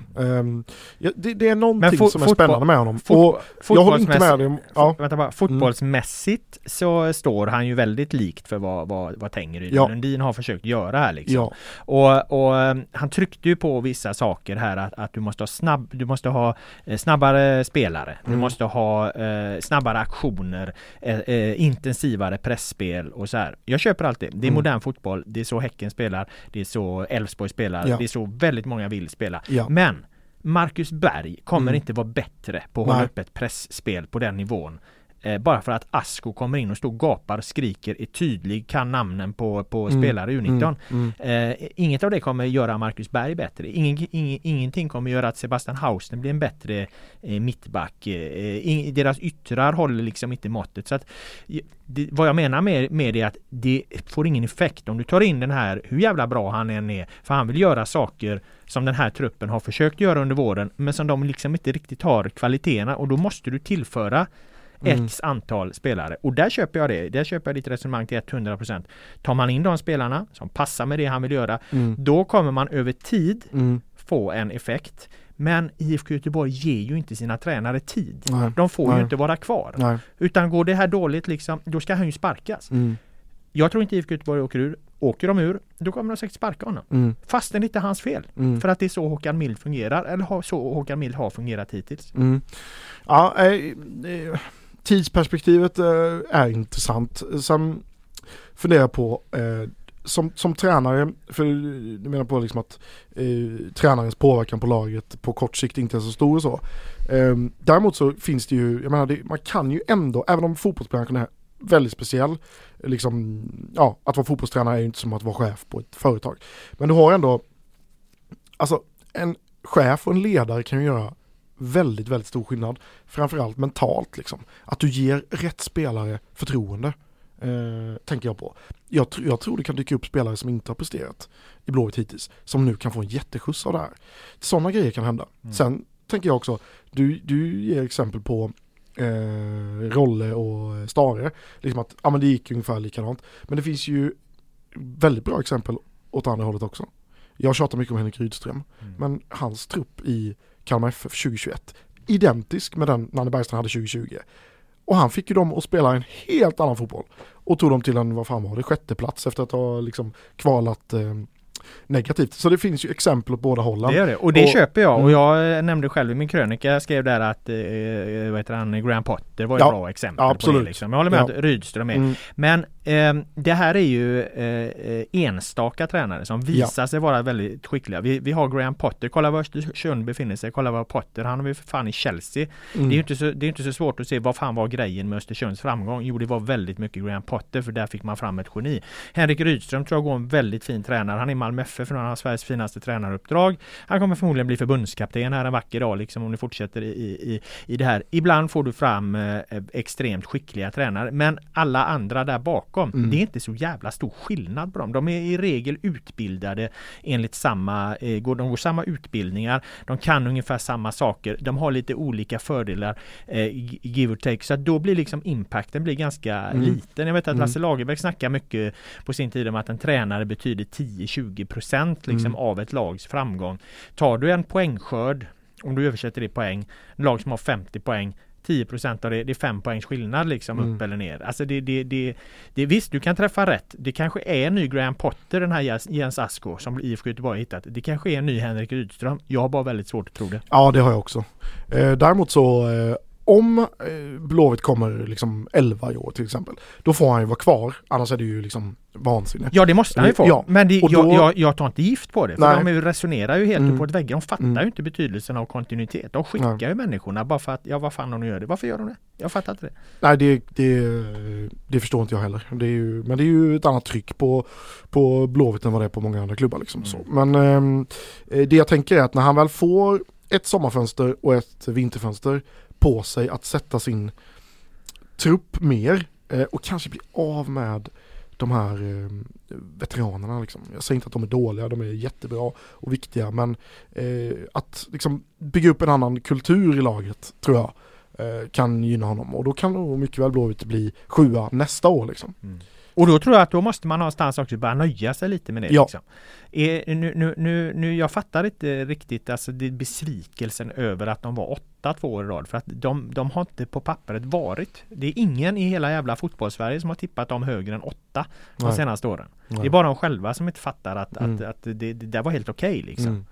Ja, det, det, är någonting som är spännande med honom. och jag håller inte med dig om, ja. Vänta bara, fotbollsmässigt mm. så står han ju väldigt likt för vad, vad, vad Tengryd ja. Lundin har försökt göra här liksom. Ja. Och, och um, han tryckte ju på vissa saker här att, att du måste ha snabb, du måste ha eh, snabbare spelare. Mm. Du måste ha eh, snabbare aktioner, eh, eh, intensivare pressspel och så här. Jag köper allt det. Det är mm. modern fotboll. Det är så Häcken spelar, det är så Elfsborg spelar, ja. det är så väldigt många vill spela. Ja. Men Marcus Berg kommer mm. inte vara bättre på att hålla upp ett pressspel på den nivån Eh, bara för att Asko kommer in och står och gapar, skriker, är tydlig, kan namnen på, på mm. spelare i U19. Mm. Mm. Eh, inget av det kommer göra Marcus Berg bättre. Ingen, ing, ingenting kommer göra att Sebastian Hausner blir en bättre eh, mittback. Eh, in, deras yttrar håller liksom inte måttet. Så att, det, vad jag menar med, med det är att det får ingen effekt om du tar in den här, hur jävla bra han än är, för han vill göra saker som den här truppen har försökt göra under våren, men som de liksom inte riktigt har kvaliteterna och då måste du tillföra mm. X antal spelare. Och där köper jag det. Där köper jag ditt resonemang till 100%. Tar man in de spelarna som passar med det han vill göra, mm. då kommer man över tid mm. få en effekt. Men IFK Göteborg ger ju inte sina tränare tid. Nej. De får Nej. ju inte vara kvar. Nej. Utan går det här dåligt liksom, då ska han ju sparkas. Mm. Jag tror inte IFK Göteborg åker ur. Åker de ur, då kommer de säkert sparka honom. Mm. Fastän det inte är hans fel. Mm. För att det är så Håkan Mild fungerar, eller så Håkan Mild har fungerat hittills. Mm. Ja, äh, äh, tidsperspektivet eh, är intressant. Sen funderar jag på eh, som, som tränare, för du menar på liksom att eh, tränarens påverkan på laget på kort sikt inte är så stor och så. Eh, däremot så finns det ju, jag menar det, man kan ju ändå, även om fotbollsbranschen är väldigt speciell, liksom, ja, att vara fotbollstränare är ju inte som att vara chef på ett företag. Men du har ändå, alltså en chef och en ledare kan ju göra väldigt, väldigt stor skillnad. Framförallt mentalt liksom. Att du ger rätt spelare förtroende. Eh, tänker jag på. Jag, tr jag, tror det kan dyka upp spelare som inte har presterat i Blåvitt hittills. Som nu kan få en jätteskjuts av det här. Sådana grejer kan hända. Mm. Sen tänker jag också, du, du ger exempel på eh, Rolle och Stare. Liksom att, ja men det gick ungefär likadant. Men det finns ju väldigt bra exempel åt andra hållet också. Jag tjatar mycket om Henrik Rydström. Mm. Men hans trupp i Kalmar FF 2021 identisk med den Nanne Bergstrand hade 2020. Och han fick ju dem att spela en helt annan fotboll. Och tog dem till en, vad fan var det, sjätte plats efter att ha liksom kvalat eh, negativt. Så det finns ju exempel åt båda hållen. Det gör det och det och, köper jag och mm. jag eh, nämnde själv i min krönika, jag skrev där att eh, eh vad heter han, Graham Potter var ett Ja, bra exempel ja, på absolut. det liksom. Jag håller med Ja. att Rydström är. Mm. Men eh, det här är ju eh, eh, enstaka tränare som visar sig vara väldigt skickliga. Vi, vi har Graham Potter, kolla var Östersund befinner sig, kolla var Potter, han har vi för fan i Chelsea. Mm. Det är ju inte så, det är inte så svårt att se vad fan var grejen med Östersunds framgång. Jo det var väldigt mycket Graham Potter för där fick man fram ett geni. Henrik Rydström tror jag går en väldigt fin tränare. Han är i Malmö FF för han har Sveriges finaste tränaruppdrag. Han kommer förmodligen bli förbundskapten här en vacker dag liksom om ni fortsätter i, i, i det här. Ibland får du fram eh, extremt skickliga tränare men alla andra där bakom, Mm. det är inte så jävla stor skillnad på dem. De är i regel utbildade enligt samma, eh, går, de går samma utbildningar, de kan ungefär samma saker, de har lite olika fördelar, eh, give or take, så att då blir liksom impacten blir ganska Mm. liten. Jag vet att Mm. Lasse Lagerbäck snackar mycket på sin tid om att en tränare betyder 10-20 procent liksom Mm. av ett lags framgång. Tar du en poängskörd, om du översätter det i poäng, en lag som har 50 poäng 10 procent av det, det är 5 poängs skillnad liksom Mm. upp eller ner. Alltså det, det, det, det, visst, du kan träffa rätt. Det kanske är en ny Graham Potter, den här Jens- Jens Asko som IFK Göteborg har hittat. Det kanske är en ny Henrik Rydström. Jag har bara väldigt svårt att tro det. Ja det har jag också. Eh, däremot så eh, om eh, Blåvitt kommer liksom 11 i år till exempel, då får han ju vara kvar. Annars är det ju liksom vansinne. Ja det måste han ju få. Ja, Men det, och jag, då- jag, jag tar inte gift på det. För Nej. de resonerar ju helt Mm. uppåt väggen. De fattar Mm. ju inte betydelsen av kontinuitet. De skickar ju människorna bara för att, ja vad fan de nu gör det. Varför gör de det? Jag fattar inte det. Nej det, det, det förstår inte jag heller. Det är ju, men det är ju ett annat tryck på, på Blåvitt än vad det är på många andra klubbar. Liksom. Så. Men ehm, eh, det jag tänker är att när han väl får ett sommarfönster och ett vinterfönster på sig att sätta sin trupp mer eh, och kanske bli av med de här eh, veteranerna. Liksom. Jag säger inte att de är dåliga, de är jättebra och viktiga men eh, att liksom bygga upp en annan kultur i laget tror jag eh, kan gynna honom och då kan nog mycket väl Blåvitt bli sjua nästa år liksom. Mm. Och då tror jag att då måste man någonstans också börja nöja sig lite med det. Ja. Liksom. Är, nu, nu, nu, nu, jag fattar inte riktigt alltså det, besvikelsen över att de var åtta två år i rad. För att de, de har inte på pappret varit. Det är ingen i hela jävla fotbollssverige som har tippat dem högre än åtta de Nej. senaste åren. Det Nej. är bara de själva som inte fattar att, Mm. att, att det, det där var helt okej liksom. Mm.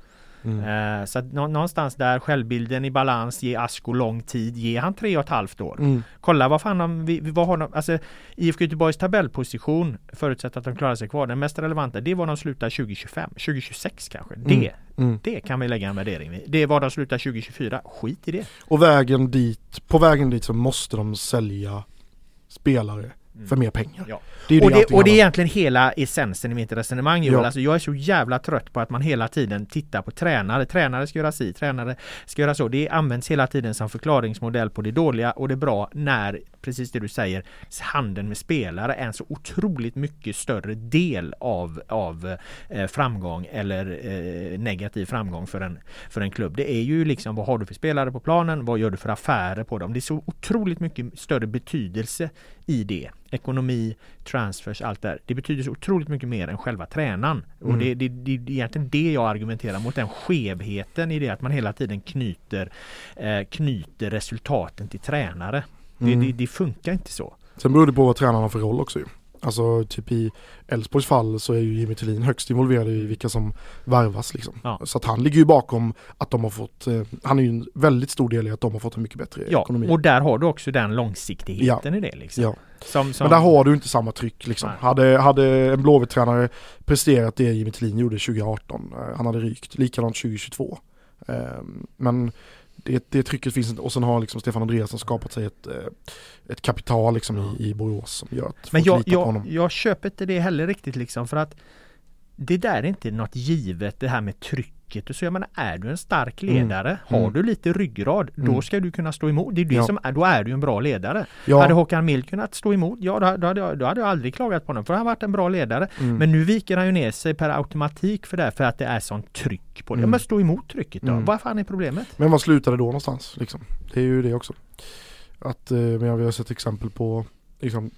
Mm. Eh, så att nå- någonstans där självbilden i balans, ge Asko lång tid, ge han tre och ett halvt år. Mm. Kolla vad fan de, vad har de, alltså IFK Göteborgs tabellposition förutsatt att de klarar sig kvar, den mest relevanta det var de slutar 2025, 2026 kanske. Det, Mm. det kan vi lägga en värdering vid. Det var de slutar 2024, skit i det. Och vägen dit, på vägen dit så måste de sälja spelare för mer pengar. Mm. Ja. Det och, det och det är egentligen hela essensen i mitt resonemang Joel. Ja. Alltså jag är så jävla trött på att man hela tiden tittar på tränare. Tränare ska göra si, tränare ska göra så. Det används hela tiden som förklaringsmodell på det dåliga och det bra när, precis det du säger, handeln med spelare är en så otroligt mycket större del av, av eh, framgång eller eh, negativ framgång för en, för en klubb. Det är ju liksom vad har du för spelare på planen? Vad gör du för affärer på dem? Det är så otroligt mycket större betydelse i det. Ekonomi, transfers, allt där. Det betyder så otroligt mycket mer än själva tränaren. Och Mm. det, det, det, det är egentligen det jag argumenterar mot. Den skevheten i det att man hela tiden knyter, eh, knyter resultaten till tränare. Det, Mm. det, det funkar inte så. Sen beror det på vad tränaren har för roll också ju. Alltså typ i Elfsborgs fall så är ju Jimmy Tillin högst involverad i vilka som värvas liksom. Ja. Så att han ligger ju bakom att de har fått, eh, han är ju en väldigt stor del i att de har fått en mycket bättre Ja, ekonomi. och där har du också den långsiktigheten i det. Liksom. Ja. Som, som, Men där har du inte samma tryck liksom. Nej. Hade, hade en Blåvitt-tränare presterat det Jimmy Tillin gjorde 2018, eh, han hade rykt. Likadant 2022. Eh, men det, det trycket finns inte. Och sen har liksom Stefan Andreasson skapat sig ett, eh, ett kapital liksom i, i Borås som gör att Men jag, jag, jag köper inte det heller riktigt liksom för att det där är inte något givet det här med trycket så. Jag menar, är du en stark Mm. ledare, har Mm. du lite ryggrad, då Mm. ska du kunna stå emot. Det är det Ja. som är, då är du en bra ledare. Ja. Hade Håkan Mild kunnat stå emot, ja då, då, hade jag, då hade jag aldrig klagat på honom för han har varit en bra ledare. Mm. Men nu viker han ju ner sig per automatik för det, för att det är sånt tryck på det. Mm. men stå emot trycket då. Mm. Vad fan är problemet? Men vad slutade då någonstans? Liksom? Det är ju det också. Att, eh, men vi har sett exempel på liksom,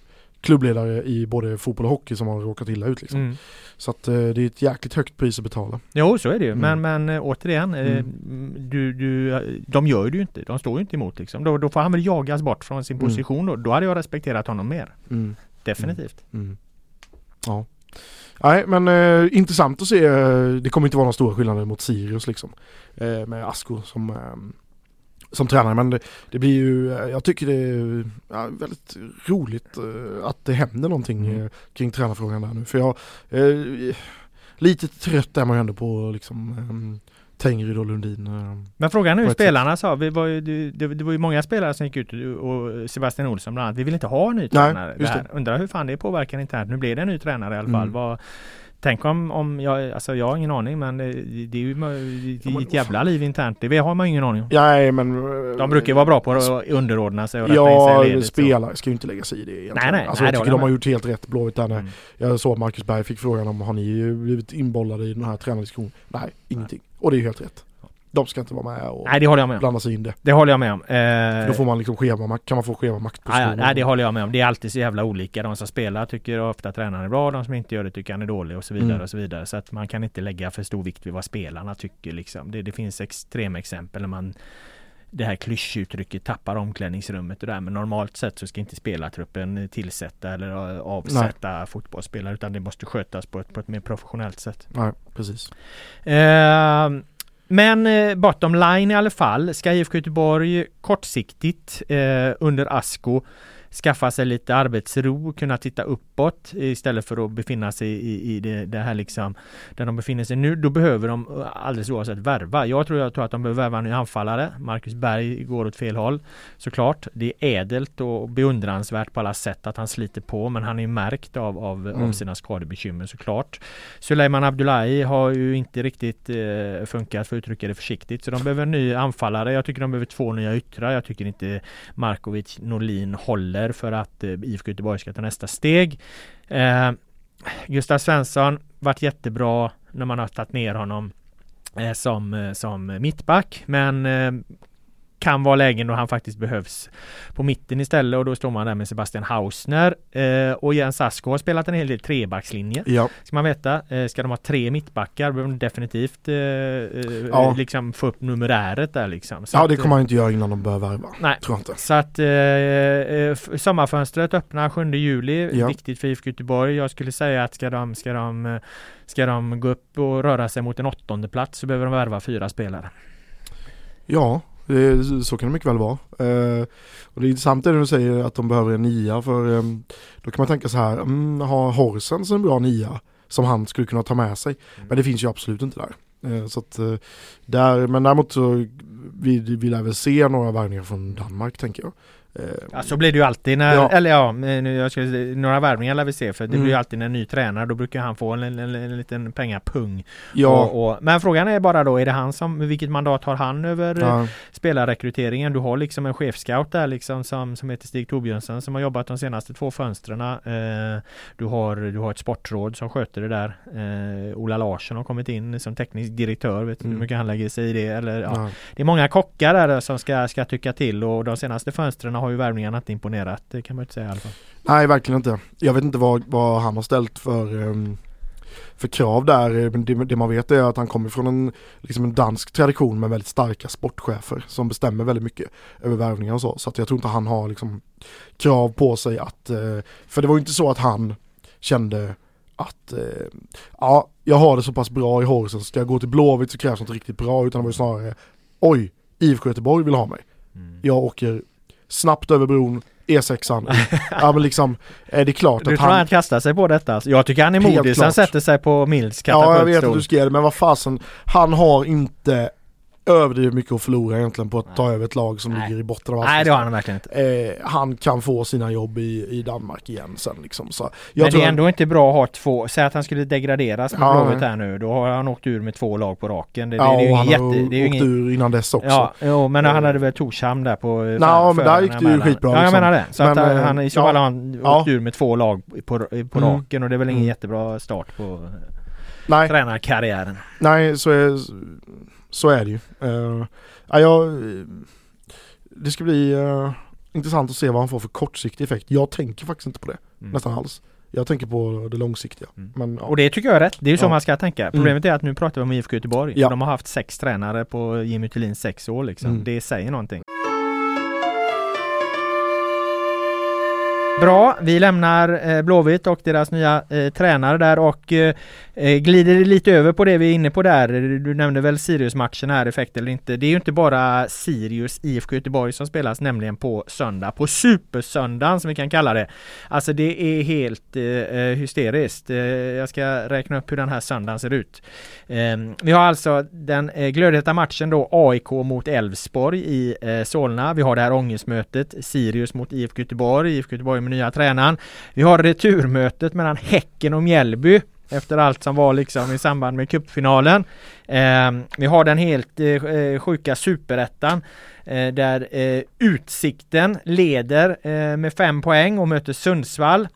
klubbledare i både fotboll och hockey som har råkat illa ut liksom. Mm. Så att eh, det är ett jäkligt högt pris att betala. Jo så är det ju Mm. men, men eh, återigen eh, Mm. du, du, De gör det ju inte, de står ju inte emot liksom. Då, då får han väl jagas bort från sin Mm. position då. Då hade jag respekterat honom mer. Mm. Definitivt. Ja. Nej men eh, intressant att se. Det kommer inte vara några stora skillnader mot Sirius liksom. Eh, med Asko som, eh, som tränare. Men det, det blir ju, jag tycker det är ja, väldigt roligt eh, att det händer någonting Mm. eh, kring tränarfrågan där nu. För jag, eh, lite trött är man ju ändå på liksom eh, Tengryd och Lundin. Eh. Men frågan är hur spelarna sa, vi var ju, det, det, var ju många spelare som gick ut och Sebastian Olsson bland annat, vi vill inte ha en ny tränare. det här. Undrar hur fan det påverkar internt. Nu blev det en ny tränare i alla fall. Mm. Vad, tänk om, om jag, alltså jag har ingen aning men det, det är ju det är ett jävla liv internt. Det har man ju ingen aning om. Nej men De brukar ju vara bra på att underordna sig och rätta in sig Ja, ledet. så. spelare ska ju inte lägga sig i det egentligen. Nej, nej, alltså, nej, jag tycker de har gjort helt rätt Blåvitt där Mm. Jag såg Marcus Berg fick frågan om har ni blivit inbollade i den här tränardiskussionen? Nej, ingenting. Och det är ju helt rätt. De ska inte vara med och Nej det håller jag med om. blanda sig in det. Det håller jag med om. Eh, Då får man liksom schema, kan man få schema Ja, ja, maktpositioner. nej, det håller jag med om. Det är alltid så jävla olika. De som spelar tycker ofta tränaren är bra, de som inte gör det tycker han är dålig och så vidare Mm. och så vidare. Så att man kan inte lägga för stor vikt vid vad spelarna tycker liksom. Det, det finns extrema exempel när man det här klyschuttrycket tappar omklädningsrummet och det där. Men normalt sett så ska inte spelartruppen tillsätta eller eh, avsätta fotbollsspelare utan det måste skötas på ett, på ett mer professionellt sätt. Nej, precis. Eh, men eh, bottom line i alla fall ska IFK Göteborg kortsiktigt eh, under Asko skaffa sig lite arbetsro, kunna titta uppåt istället för att befinna sig i, i det, det här liksom där de befinner sig nu. Då behöver de eh, alldeles oavsett värva. Jag tror, jag tror att de behöver värva en ny anfallare. Marcus Berg går åt fel håll såklart. Det är ädelt och beundransvärt på alla sätt att han sliter på men han är märkt av, av, av Mm. sina skadebekymmer såklart. Suleiman Abdullahi har ju inte riktigt eh, funkat för att uttrycka det försiktigt så de behöver en ny anfallare. Jag tycker de behöver två nya yttrar. Jag tycker inte Markovic Norlin håller för att eh, IFK Göteborg ska ta nästa steg. Eh, Gustav Svensson varit jättebra när man har tagit ner honom eh, som, eh, som mittback men eh, kan vara lägen då han faktiskt behövs på mitten istället och då står man där med Sebastian Hausner eh, och Jens Asko har spelat en hel del trebackslinje Ja, ska man veta. Eh, ska de ha tre mittbackar behöver de definitivt eh, eh, Ja. liksom få upp numeräret där liksom. Så ja det eh, kommer man inte göra innan de börjar värva. Nej. Tror inte. så att eh, eh, sommarfönstret öppnar 7 juli. Ja. Viktigt för IFK Göteborg. Jag skulle säga att ska de, ska de, eh, ska de gå upp och röra sig mot en åttonde plats så behöver de värva fyra spelare. Ja, det, så kan det mycket väl vara. Eh, och det är intressant det du säger att de behöver en nia för eh, då kan man tänka så här, mm, har Horsens en bra nia som han skulle kunna ta med sig? Men det finns ju absolut inte där. Eh, så att, eh, där men däremot så vi, vi lär väl se några värvningar från Danmark tänker jag. Eh, Ja, så blir det ju alltid när, Ja. eller ja, men jag ska, några värvningar lär vi se för det Mm. blir ju alltid när en ny tränare då brukar han få en, en, en, en liten pengapung. ja, Och, och, men frågan är bara då, är det han som, vilket mandat har han över eh, ja, spelarrekryteringen? Du har liksom en chefscout där liksom som, som heter Stig Torbjörnsen som har jobbat de senaste två fönstren. Eh, du, har, du har ett sportråd som sköter det där. Eh, Ola Larsson har kommit in som teknisk direktör. Vet du hur Mm. mycket han lägger sig i det? Eller, ja. ja. Det är många kockar där som ska, ska tycka till och de senaste fönstren har ju värvningarna inte imponerat. Det kan man inte säga i alla fall. Nej, verkligen inte. Jag vet inte vad, vad han har ställt för, ehm, för krav där. Men det, det man vet är att han kommer från en, liksom en dansk tradition med väldigt starka sportchefer som bestämmer väldigt mycket över värvningar och så. Så att jag tror inte han har liksom krav på sig att, eh, för det var ju inte så att han kände att eh, ja, jag har det så pass bra i Horsen, ska jag gå till Blåvitt så krävs något riktigt bra utan det var ju snarare oj, IFK Göteborg vill ha mig. Jag åker snabbt över bron, E6an. ja men liksom, är det klart Du att tror han han... kastar sig på detta? Jag tycker han är modig så han sätter sig på Mills Ja jag vet att katapultstol. du skrev det men vad fasen, han har inte överdrivet mycket att förlora egentligen på att ta över ett lag som Nej. ligger i botten av Nej det har allsvenskan. han verkligen inte. eh, Han kan få sina jobb i, i Danmark igen sen liksom. Så Men det är ändå inte bra att ha två, säg att han skulle degraderas med Ja, Blåvitt nej. här nu, då har han åkt ur med två lag på raken. Det, det, ja, det är ju han jätte... har Det är åkt ingen, ur innan dess också. Ja, jo, men han hade väl Torshamn där på eh, Nå, men där gick det ju skitbra, Ja jag liksom. menar det. Så Men, att eh, han, han i så ja. fall har han Ja. åkt ur med två lag på, på Mm. raken och det är väl ingen Mm. jättebra start på Nej, tränarkarriären. nej så är, så är det ju. Eh, ja, jag, det ska bli eh, intressant att se vad han får för kortsiktig effekt. Jag tänker faktiskt inte på det. mm. nästan alls. Jag tänker på det långsiktiga. Mm. Men, ja. Och det tycker jag är rätt. Det är ju så Ja. man ska tänka. Problemet är att nu pratar vi om IFK Göteborg. Ja. De har haft sex tränare på Jimmy Thulins sex år liksom. Mm. Det säger någonting. Bra, vi lämnar eh, Blåvitt och deras nya eh, tränare där och eh, eh glider lite över på det vi är inne på där. Du nämnde väl Sirius-matchen här, effekt eller inte. Det är ju inte bara Sirius IFK Göteborg som spelas nämligen på söndag. På Supersöndagen som vi kan kalla det. Alltså det är helt eh, eh, hysteriskt. Eh, jag ska räkna upp hur den här söndagen ser ut. Eh, vi har alltså den eh, glödheta matchen då AIK mot Elfsborg i eh, Solna. Vi har det här ångestmötet Sirius mot IFK Göteborg. IFK Göteborg med nya tränaren. Vi har returmötet mellan Häcken och Mjällby efter allt som var liksom i samband med cupfinalen. Eh, vi har den helt eh, eh, sjuka superettan eh, där eh, Utsikten leder eh, med fem poäng och möter Sundsvall.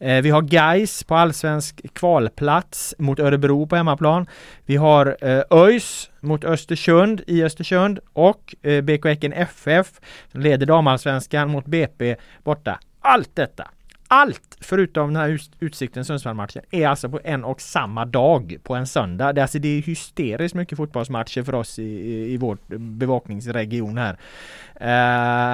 Eh, vi har Geis på allsvensk kvalplats mot Örebro på hemmaplan. Vi har eh, ÖIS mot Östersund i Östersund och BK Häcken FF som leder damallsvenskan mot BP borta. Allt detta, allt förutom den här Utsikten Sundsvall-matchen är alltså på en och samma dag på en söndag. Det, är alltså, det är hysteriskt mycket fotbollsmatcher för oss i, i, vår bevakningsregion här.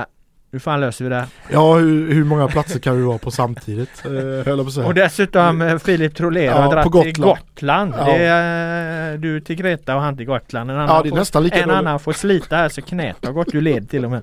Eh, hur fan löser vi det? Ja, hur, hur många platser kan vi vara på samtidigt? Eh, höll säga. Och dessutom eh, Filip Trolén Ja, har dragit till Gotland. Ja. Det är, eh, du till Greta och han till Gotland. En annan, Ja, får, en annan får slita här så knät har gått ur led till och med.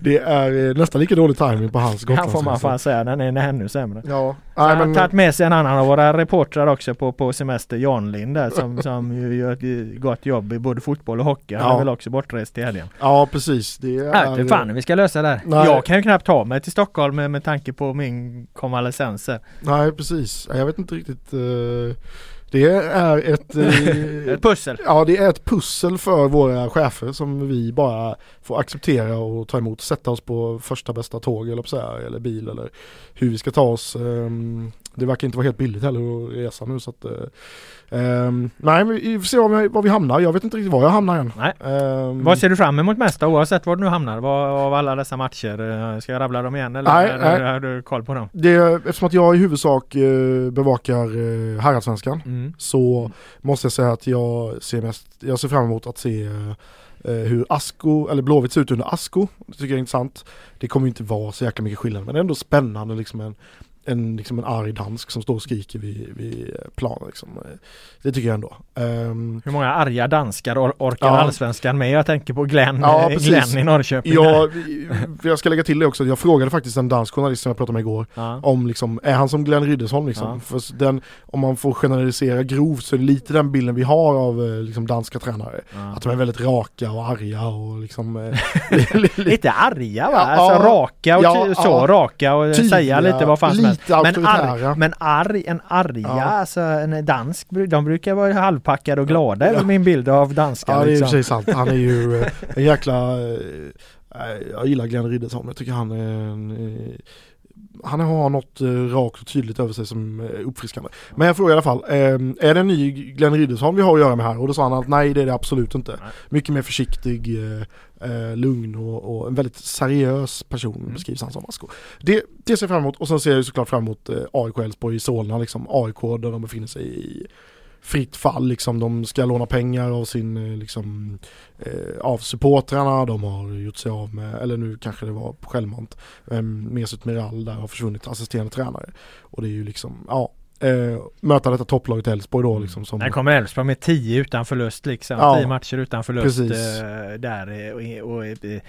Det är eh, nästan lika dålig timing på hans Han får man Gotlandsresa. fan säga, den är ännu sämre. Ja, han nej har men tagit med sig en annan av våra reportrar också på, på semester, Jan Lind där som, som ju gör ett gott jobb i både fotboll och hockey. Han Ja. är väl också bortrest till helgen. ja precis. Det är, inte fan vi ska lösa det här. Nej. Jag kan ju knappt ta mig till Stockholm med, med tanke på min konvalescens. här. Nej precis. Jag vet inte riktigt. eh, Det är ett eh, Ett pussel. Ja det är ett pussel för våra chefer som vi bara får acceptera och ta emot. Sätta oss på första bästa tåg eller, så här, eller bil eller hur vi ska ta oss. Ehm, Det verkar inte vara helt billigt heller att resa nu så att eh, ehm, Nej vi får se var vi, var vi hamnar. Jag vet inte riktigt var jag hamnar än. Nej. Ehm, Vad ser du fram emot mest oavsett var du nu hamnar? Vad, av alla dessa matcher? Eh, Ska jag rabbla dem igen eller Nej, nej. har du koll på dem? det, eftersom att jag i huvudsak eh, bevakar eh, herrallsvenskan Mm. så måste jag säga att jag ser mest, jag ser fram emot att se eh, hur Asko, eller Blåvitt ser ut under Asko. Det tycker jag är intressant. Det kommer ju inte vara så jäkla mycket skillnad men det är ändå spännande liksom en, en, liksom en arg dansk som står och skriker vid, vid planen. Liksom. Eh, Det tycker jag ändå. Ehm, Hur många arga danskar or orkar Ja. allsvenskan med? Jag tänker på Glenn, Ja, eh. Glenn i Norrköping. Ja, jag ska lägga till det också. Jag frågade faktiskt en dansk journalist som jag pratade med igår Ja. om liksom, är han som Glenn Riddersson liksom? Ja. För den, om man får generalisera grovt så är det lite den bilden vi har av eh, liksom, danska tränare. Att de är väldigt raka och arga och liksom eh, li- li- li- Lite arga va? Ja, alltså raka och så raka och säga lite vad fan som helst. Lite Men, arg, auktoritära. men arg, en arga, Ja. alltså en dansk, de brukar vara halvpackade och glada väl min bild av danskar. Ja det är liksom. sig sant. Han är ju eh, en jäkla, eh, jag gillar Glenn Riddersson. Jag tycker han är en, eh, han har något eh, rakt och tydligt över sig som är uppfriskande. Men jag frågar i alla fall, eh, är det en ny Glenn Riddersson vi har att göra med här? Och då sa han att nej det är det absolut inte. Mycket mer försiktig, eh, eh, lugn och, och en väldigt seriös person Mm. beskrivs han som. Asko. Det, det ser jag fram emot och sen ser jag såklart fram emot eh, AIK Elfsborg i Solna liksom. AIK där de befinner sig i fritt fall liksom. De ska låna pengar av sin eh, liksom eh, av supportrarna. De har gjort sig av med, eller nu kanske det var på självmant, eh, Mesut Miral där har försvunnit assisterande tränare. Och det är ju liksom, ja, eh, möta detta topplaget Elfsborg då liksom som Där kommer Elfsborg med 10 utan förlust liksom. Ja, 10 matcher utan förlust eh, där. eh, Och, och, eh,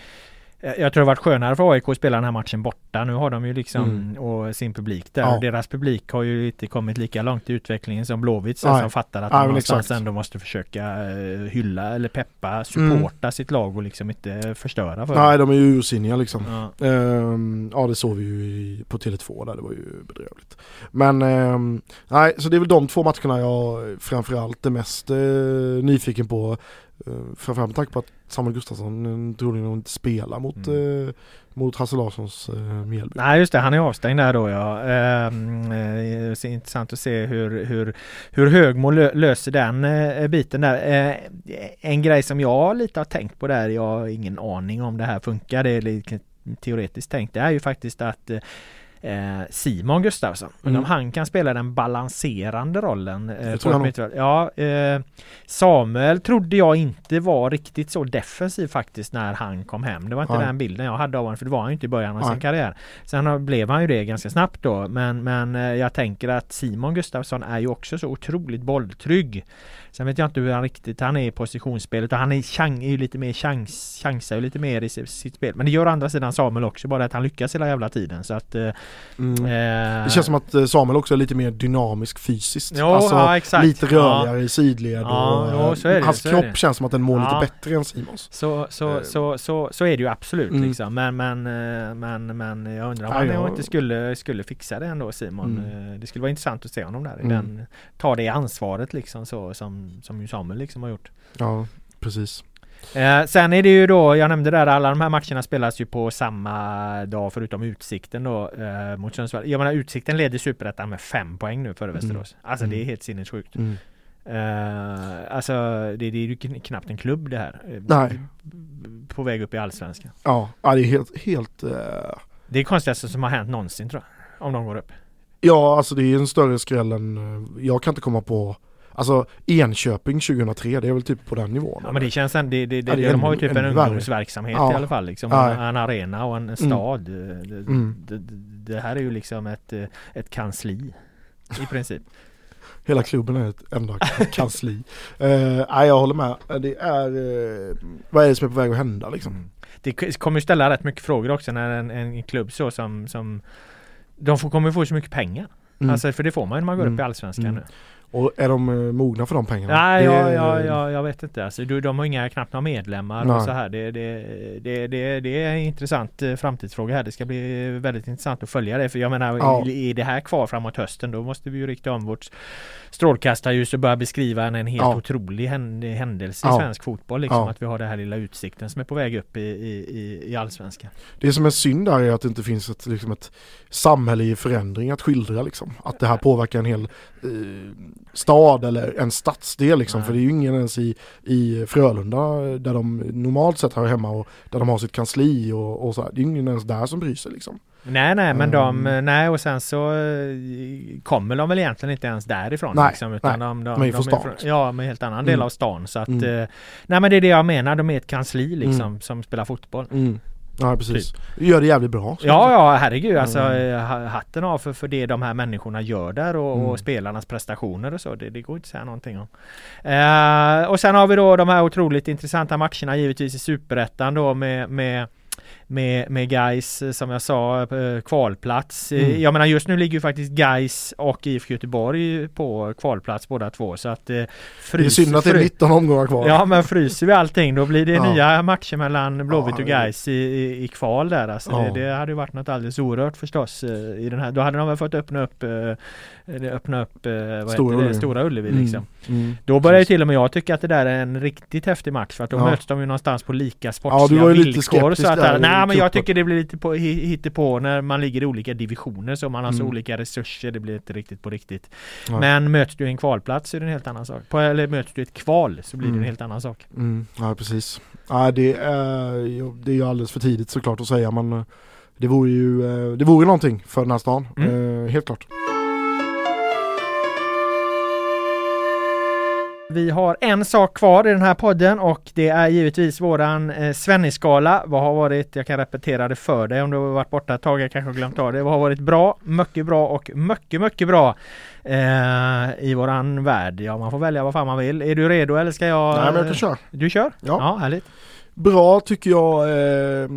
jag tror det varit skönare för AIK att spela den här matchen borta. Nu har de ju liksom Mm. och sin publik där. Ja. Deras publik har ju inte kommit lika långt i utvecklingen som Blåvitt som fattar att de någonstans exakt. ändå måste försöka eh, hylla eller peppa, supporta sitt lag och liksom inte förstöra för Nej dem. de är ju ursinniga liksom. Ja. Ehm, ja det såg vi ju på Tele2 där, det var ju bedrövligt. Men ehm, nej, så det är väl de två matcherna jag framförallt är mest eh, nyfiken på. Uh, framförallt med tanke på att Samuel Gustafsson troligen inte spelar mot, Mm. eh, mot Hasse Larssons uh, Mjällby. Nej just det, han är avstängd där då ja. Ehm, eh, så intressant att se hur, hur, hur Högmo lö, löser den eh, biten där. Eh, en grej som jag lite har tänkt på där, jag har ingen aning om det här funkar, det är lite teoretiskt tänkt, det är ju faktiskt att eh, Simon Gustafsson. Mm. Om han kan spela den balanserande rollen. Eh, jag nog. Ja, eh, Samuel trodde jag inte var riktigt så defensiv faktiskt när han kom hem. Det var inte Nej. den bilden jag hade av honom för det var han inte i början av Nej. sin karriär. Sen blev han ju det ganska snabbt då men, men eh, jag tänker att Simon Gustafsson är ju också så otroligt bolltrygg. Sen vet jag inte hur han riktigt han är i positionsspelet och han är, chans, är ju lite mer chans, chansar ju lite mer i sitt spel. Men det gör å andra sidan Samuel också, bara att han lyckas hela jävla tiden. Så att, eh, mm. eh, det känns som att eh, Samuel också är lite mer dynamisk fysiskt. Jo, alltså ja, exakt. lite rörligare ja. i sidled ja, och, jo, så är det, hans kropp känns som att den mår lite bättre än Simons. Så, så, så, så, så är det ju absolut mm. liksom. Men, men, men, men jag undrar om han ja, inte skulle, skulle fixa det ändå Simon. Mm. Det skulle vara intressant att se honom där. Mm. Den, ta det ansvaret liksom så som, som ju Samuel liksom har gjort. Ja, precis. Eh, sen är det ju då, jag nämnde där, alla de här matcherna spelas ju på samma dag förutom Utsikten då eh, mot Sundsvall. Jag menar Utsikten leder Superettan med fem poäng nu före mm. Västerås. Mm. Alltså mm. det är helt sinnessjukt. Mm. Eh, alltså det, det, är ju knappt en klubb det här. Eh, Nej. På väg upp i Allsvenskan. Ja, ja det är helt, helt uh... Det är konstigaste som har hänt någonsin tror jag. Om de går upp. Ja, alltså det är en större skräll än, jag kan inte komma på Alltså Enköping 2003, det är väl typ på den nivån. Ja men det känns ändå, det, det, det, ja, de har ju typ en, en ungdomsverksamhet ja. i alla fall liksom. Ja. En arena och en mm. stad. Mm. Det, det, här är ju liksom ett, ett kansli i princip. Hela klubben är ett enda kansli. uh, nej jag håller med. Det är, uh, vad är det som är på väg att hända liksom? Mm. Det kommer ställa rätt mycket frågor också när en, en klubb så som, som de får, kommer få så mycket pengar. Mm. Alltså för det får man ju när man går upp i mm. Allsvenskan mm. nu. Och är de eh, mogna för de pengarna? Nej, jag, jag, jag, jag, vet inte. Alltså, de har inga, knappt några medlemmar Nej. och så här. Det, det, det, det, det är en intressant eh, framtidsfråga här. Det ska bli väldigt intressant att följa det. För jag menar, ja. är det här kvar framåt hösten då måste vi ju rikta om vårt strålkastarljus och börja beskriva en, en helt ja. otrolig händelse i ja. svensk fotboll. Liksom, ja. Att vi har den här lilla utsikten som är på väg upp i, i, i Allsvenskan. Det som är synd där är att det inte finns ett, liksom ett samhälle i förändring att skildra. Liksom. Att det här påverkar en hel eh, stad eller en stadsdel. Liksom. För det är ju ingen ens i, i Frölunda där de normalt sett hör hemma och där de har sitt kansli och, och så här. Det är ingen ens där som bryr sig. Liksom. Nej nej men de, mm. nej och sen så eh, kommer de väl egentligen inte ens därifrån nej, liksom, utan nej, de, de, de är från stan. Från, ja, med helt annan del mm. av stan så att mm. eh, Nej men det är det jag menar, de är ett kansli liksom mm. som spelar fotboll. Ja precis. Typ. Gör det jävligt bra. Ja ja herregud alltså mm. Eh, hatten av för, för det de här människorna gör där och, mm. och spelarnas prestationer och så. Det, det, går inte att säga någonting om. Eh, och sen har vi då de här otroligt intressanta matcherna givetvis i Superettan då med, med med, med Gais eh, som jag sa eh, kvalplats. Eh, mm. Jag menar just nu ligger ju faktiskt Gais och IFK Göteborg på kvalplats båda två så att frys, Det är synd att det är 19 omgångar kvar. Ja men fryser vi allting då blir det ja. nya matcher mellan Blåvitt ja, och Gais i, i, i, kval där alltså. Ja. Det, det, hade ju varit något alldeles oerhört förstås i den här. Då hade de väl fått öppna upp öppna upp vad Stora Ullevi, Stora Ullevi mm. liksom. Mm. Då börjar ju till och med jag tycka att det där är en riktigt häftig match för att då möts de ju någonstans på lika sportsliga ja, villkor. Så att, där, nej men jag tycker det blir lite på, på när man ligger i olika divisioner så man har så mm. olika resurser. Det blir inte riktigt på riktigt. Ja. Men möts du en kvalplats så är det en helt annan sak. På, eller möts du ett kval så blir mm. det en mm. helt annan sak. Mm. Ja precis. Ja, det, är, det är ju alldeles för tidigt såklart att säga men eh, det vore ju eh, det vore någonting för den här stan. Mm. Eh, helt klart. Vi har en sak kvar i den här podden och det är givetvis våran eh, Svennisskala. Vad har varit, jag kan repetera det för dig om du har varit borta ett tag, jag kanske har glömt av det. Vad har varit bra, mycket bra och mycket, mycket bra eh, i våran värld? Ja, man får välja vad fan man vill. Är du redo eller ska jag? Nej, men jag kan köra. Du kör? Ja, ja härligt. Bra tycker jag eh,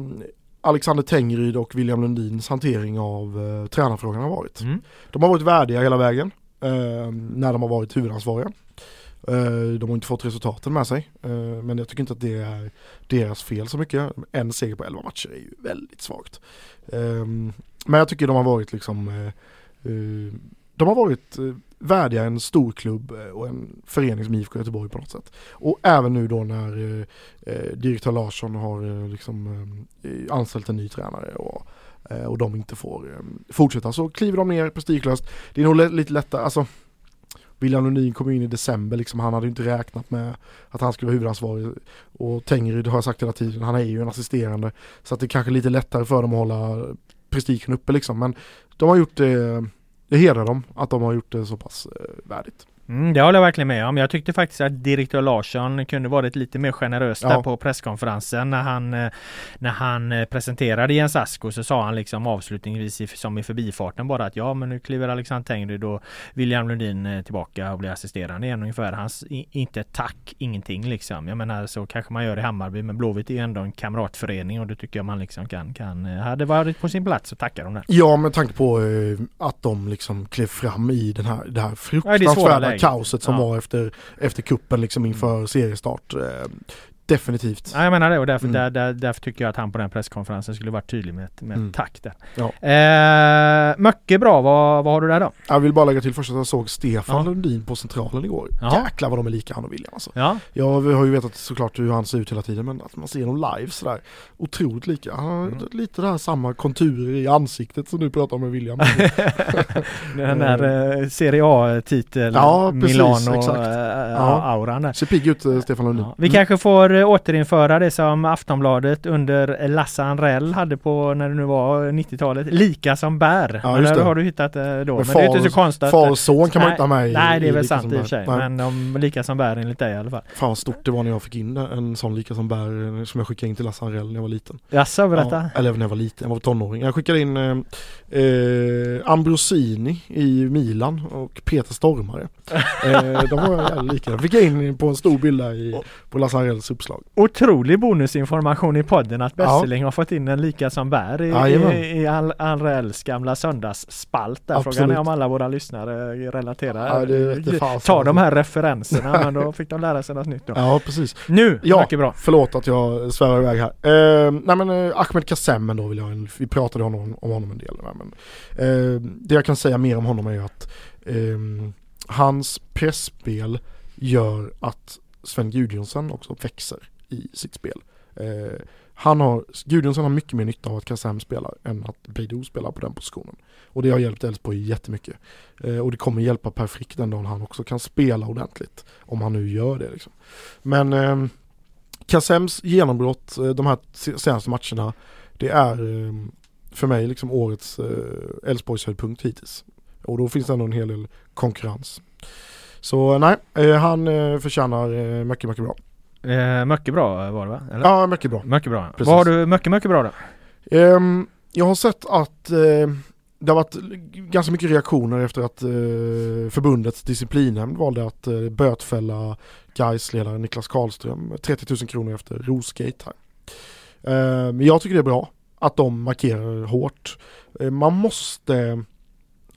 Alexander Tengryd och William Lundins hantering av eh, tränarfrågan har varit. Mm. De har varit värdiga hela vägen eh, när de har varit huvudansvariga. Eh, de har inte fått resultaten med sig, eh, men jag tycker inte att det är deras fel så mycket. En seger på 11 matcher är ju väldigt svagt. Ehm, men jag tycker de har varit liksom eh, de har varit värdiga en stor klubb och en förening som IFK Göteborg på något sätt. Och även nu då när direktör Larsson har liksom anställt en ny tränare och, och de inte får fortsätta så kliver de ner prestigelöst. Det är nog lite lättare, alltså William Lundin kom in i december, liksom, han hade ju inte räknat med att han skulle vara huvudansvarig. Och Tengryd har jag sagt hela tiden, han är ju en assisterande. Så att det är kanske lite lättare för dem att hålla prestigen uppe liksom. Men de har gjort det, det hedrar dem att de har gjort det så pass eh, värdigt. Mm, det håller jag verkligen med om. Jag tyckte faktiskt att direktör Larsson kunde varit lite mer generös där på presskonferensen när han eh, när han eh, presenterade Jens Asko så sa han liksom avslutningsvis som i förbifarten bara att ja men nu kliver Alexander Tengryd och William Lundin eh, tillbaka och blir assisterande igen ungefär. Hans inte tack, ingenting liksom. Jag menar så kanske man gör i Hammarby men Blåvitt är ju ändå en kamratförening och det tycker jag man liksom kan, kan hade varit på sin plats att tacka dem där. Ja med tanke på att de liksom klev fram i den här, det här fruktansvärda kaoset som ja. var efter, efter kuppen liksom inför mm. seriestart. Eh, Definitivt. Ja, jag menar det och därför, mm. där, där, därför tycker jag att han på den presskonferensen skulle varit tydlig med, med mm. där. Ja. Eh, mycket bra, vad, vad har du där då? Jag vill bara lägga till först att jag såg Stefan ja. Lundin på Centralen igår. Jaha. Jäklar vad de är lika han och William alltså. Ja. Jag har ju vetat såklart hur han ser ut hela tiden men att man ser dem live sådär otroligt lika. Han har mm. lite där samma konturer i ansiktet som du pratar om med William. den där eh, Serie A-titel, ja, Milano-auran äh, ja. Ser pigg ut eh, Stefan Lundin. Vi mm. kanske får återinföra det som Aftonbladet under Lasse Anrell hade på när det nu var 90-talet. Lika som bär. Ja, men har du hittat det då. Men, men det är inte så konstigt. Far och son kan man inte ha med Nej det är väl sant i och för sig. Men de lika som bär enligt dig i alla fall. Fan vad stort det var när jag fick in en sån lika som bär som jag skickade in till Lasse Anrell när jag var liten. Jaså berätta. Ja, eller när jag var liten, jag var tonåring. Jag skickade in eh, Ambrosini i Milan och Peter Stormare. eh, de var jävligt lika. Jag fick in på en stor bild där i, på Lasse Anrells uppslag. Otrolig bonusinformation i podden att Besseling ja. har fått in en lika som bär i, i, i Al Alrells gamla söndagsspalt. Där frågan är om alla våra lyssnare relaterar, ja, tar de här referenserna men då fick de lära sig något nytt då. Ja precis. Nu, ja, mycket bra. Förlåt att jag svävar iväg här. Eh, nej men eh, Ahmed Kassem då vill jag, vi pratade om honom, om honom en del. Men, eh, det jag kan säga mer om honom är att eh, hans pressspel gör att Sven Gudjonsson också växer i sitt spel. Eh, han har, Gudjonsson har mycket mer nytta av att Kassem spelar än att Beidou spelar på den positionen. Och det har hjälpt Elfsborg jättemycket. Eh, och det kommer hjälpa Per Frick den dagen han också kan spela ordentligt. Om han nu gör det liksom. Men ehm, eh, Kassems genombrott de här senaste matcherna det är ehm, för mig liksom årets eh, Elfsborgs höjdpunkt hittills. Och då finns det ändå en hel del konkurrens. Så nej, eh, han eh, förtjänar eh, mycket, mycket bra. Eh, mycket bra var det va? Eller? Ja, mycket bra. Mycket bra. Precis. Vad har du mycket, mycket bra då? Um, jag har sett att det har varit ganska mycket reaktioner efter att förbundets disciplinnämnd valde att uh, bötfälla Gais-ledaren Niklas Karlström 30 000 kronor efter Rosgate här. Uh, jag tycker det är bra att de markerar hårt. Eh, man måste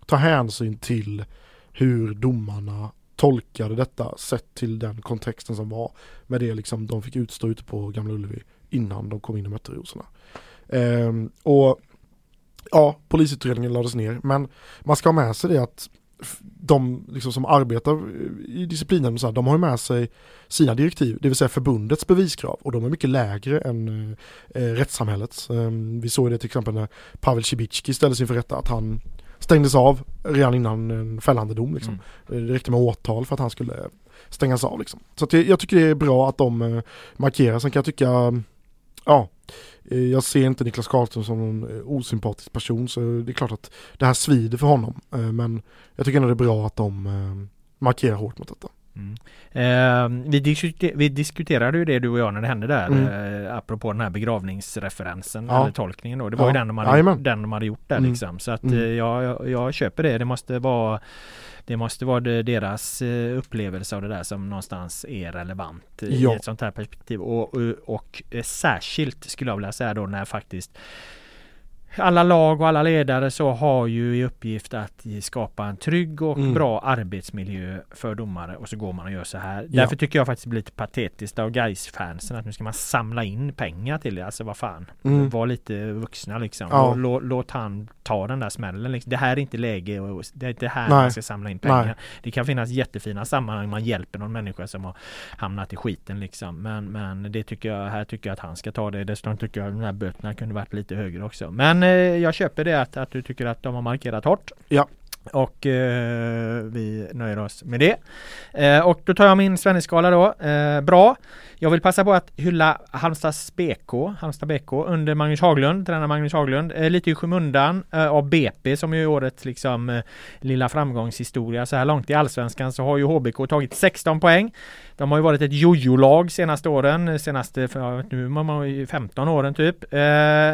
ta hänsyn till hur domarna tolkade detta sett till den kontexten som var med det liksom de fick utstå ute på Gamla Ullevi innan de kom in och mötte Rosorna. Ehm, och ja, polisutredningen lades ner men man ska ha med sig det att de liksom som arbetar i disciplinen, så här, de har med sig sina direktiv, det vill säga förbundets beviskrav och de är mycket lägre än eh, rättssamhällets. Eh, vi såg det till exempel när Pavel Cibicki ställdes inför rätta att han stängdes av redan innan en fällande dom. Liksom. Mm. Det räckte med åtal för att han skulle stängas av. Liksom. Så det, jag tycker det är bra att de eh, markerar. Sen kan jag tycka, ja, eh, Eh, jag ser inte Niklas Karlström som en eh, osympatisk person så det är klart att det här svider för honom. Eh, men jag tycker ändå det är bra att de markerar hårt mot detta. Mm. Eh, vi, diskuter vi, diskuterade ju det du och jag när det hände där mm. eh, Apropå den här begravningsreferensen ja. eller tolkningen då Det var ja. ju den de hade, den de hade gjort där mm. liksom Så att mm. eh, jag, jag, köper det Det måste vara Det måste vara deras eh, upplevelse av det där som någonstans är relevant ja. I ett sånt här perspektiv och, och, och eh, särskilt skulle jag vilja säga då när faktiskt alla lag och alla ledare så har ju i uppgift att skapa en trygg och mm. bra arbetsmiljö för domare och så går man och gör så här. Ja. Därför tycker jag faktiskt det blir lite patetiskt av guys fansen att nu ska man samla in pengar till det. Alltså vad fan. Mm. Var lite vuxna liksom. Ja. Låt, låt han ta den där smällen. Liksom. Det här är inte läge och det är inte här Nej. man ska samla in pengar. Nej. Det kan finnas jättefina sammanhang man hjälper någon människa som har hamnat i skiten liksom. Men, men det tycker jag, här tycker jag att han ska ta det. Dessutom tycker jag att de här böterna kunde varit lite högre också. Men Eh, jag köper det att, att du tycker att de har markerat hårt. Ja. Och eh, vi nöjer oss med det. Eh, och då tar jag min Svenneskala då. Eh, bra. Jag vill passa på att hylla Halmstads BK, Halmstad BK under Magnus Haglund, tränare Magnus Haglund. Eh, lite i skymundan eh, av BP som ju är årets liksom eh, lilla framgångshistoria så här långt i Allsvenskan så har ju HBK tagit 16 poäng. De har ju varit ett jojo-lag senaste åren, senaste, för, nu man ju 15 åren typ.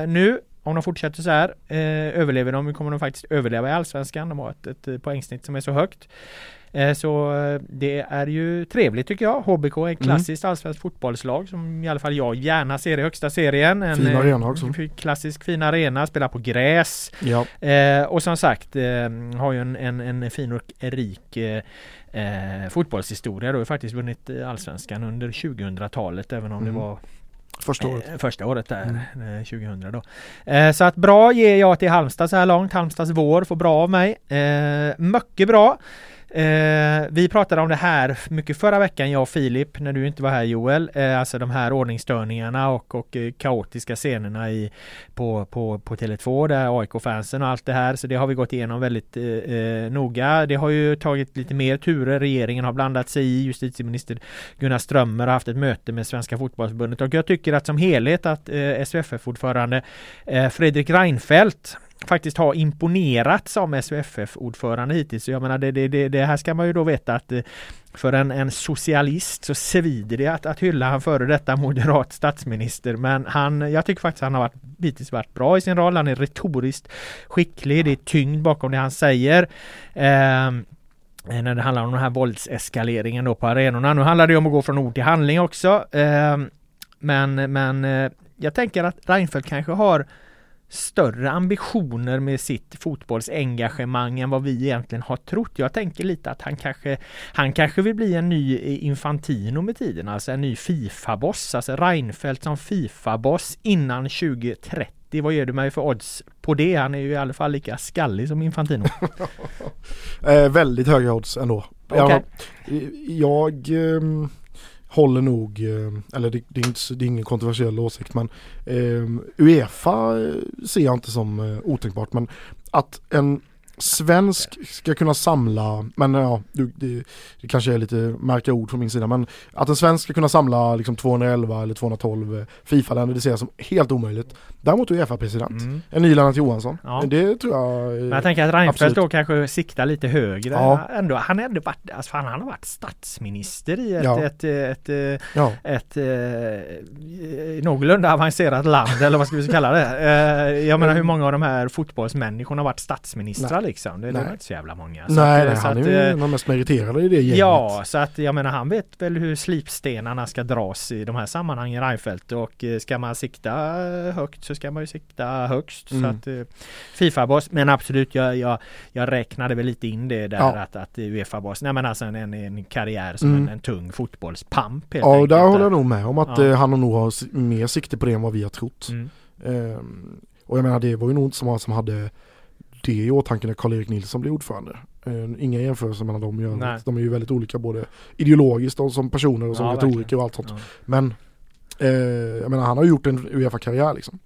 Nu om de fortsätter så här eh, överlever de, kommer de faktiskt överleva i Allsvenskan. De har ett, ett poängsnitt som är så högt. Eh, så eh, det är ju trevligt tycker jag. HBK är ett mm. klassiskt mm. allsvenskt fotbollslag som i alla fall jag gärna ser i högsta serien. En fin arena också. Klassisk fin arena, spelar på gräs. Ja. Eh, och som sagt har ju en, en, en fin och rik eh, fotbollshistoria. De har faktiskt vunnit allsvenskan under 2000-talet även om mm. det var Första året. Eh, första året där, eh, mm. 2000 då. Eh, så att bra ger jag till Halmstad så här långt. Halmstads vår får bra av mig. Eh, mycket bra. Eh, vi pratade om det här mycket förra veckan, jag och Filip, när du inte var här Joel. Eh, alltså de här ordningsstörningarna och, och eh, kaotiska scenerna i, på, på, på Tele2, där AIK-fansen och allt det här. Så det har vi gått igenom väldigt eh, eh, noga. Det har ju tagit lite mer turer. Regeringen har blandat sig i. Justitieminister Gunnar Strömmer har haft ett möte med Svenska Fotbollförbundet. och jag tycker att som helhet att eh, SVFF-ordförande eh, Fredrik Reinfeldt faktiskt har imponerat som SUFF-ordförande hittills. Så jag menar det, det, det, här ska man ju då veta att eh, för en, en socialist så svider det att, att hylla han före detta moderat statsminister. Men han, jag tycker faktiskt han har varit, hittills varit bra i sin roll. Han är retoriskt skicklig. Det är tyngd bakom det han säger. Ehm, eh, när det handlar om den här våldseskaleringen då på arenorna. Nu handlar det om att gå från ord till handling också. Eh, men, men eh, jag tänker att Reinfeldt kanske har större ambitioner med sitt fotbollsengagemang än vad vi egentligen har trott. Jag tänker lite att han kanske Han kanske vill bli en ny Infantino med tiden, alltså en ny Fifa-boss, alltså Reinfeldt som Fifa-boss innan 2030. Vad ger du mig för odds på det? Han är ju i alla fall lika skallig som Infantino. eh, väldigt höga odds ändå. Okay. Jag, jag ehm, håller nog, eh, eller det, det, är, inte, det är ingen kontroversiell åsikt men eh, Uefa eh, ser jag inte som eh, otänkbart. Men att en svensk ska kunna samla, men ja, det, det, kanske är lite märka ord från min sida, men att en svensk ska kunna samla liksom 211 eller 212 Fifa-länder, det ser jag som helt omöjligt. Däremot Uefa-president, mm. en ny Lennart Johansson, ja. det tror jag Men jag tänker att Reinfeldt då kanske siktar lite högre. Ja. Ändå, han ändå varit, alltså fan, han har varit statsminister i ett, ja. ett, ett, ett, ja. ett, ett eh, någorlunda avancerat land, eller vad ska vi kalla det? Eh, jag menar hur många av de här fotbollsmänniskorna har varit statsministrar? Liksom. Det, det var inte så jävla många. Så nej, att, han att, är ju den mest meriterade i det gänget. Ja, så att jag menar han vet väl hur slipstenarna ska dras i de här sammanhangen Reinfeldt och eh, ska man sikta högt så ska man ju sikta högst. Mm. Så att eh, Fifa-boss, men absolut jag, jag, jag räknade väl lite in det där ja. att, att Uefa-boss, nej men alltså en, en karriär som mm. en, en tung fotbollspamp. Ja, och där håller jag nog med om att ja. Eh, han nog har mer sikte på det än vad vi har trott. Mm. Um, och jag menar det var ju nog inte så många som hade det i åtanke när Karl-Erik Nilsson blir ordförande. Uh, inga jämförelser mellan dem Nej. De är ju väldigt olika både ideologiskt och som personer och som ja, retoriker och allt sånt. Ja. Men uh, jag menar han har gjort en Uefa-karriär liksom.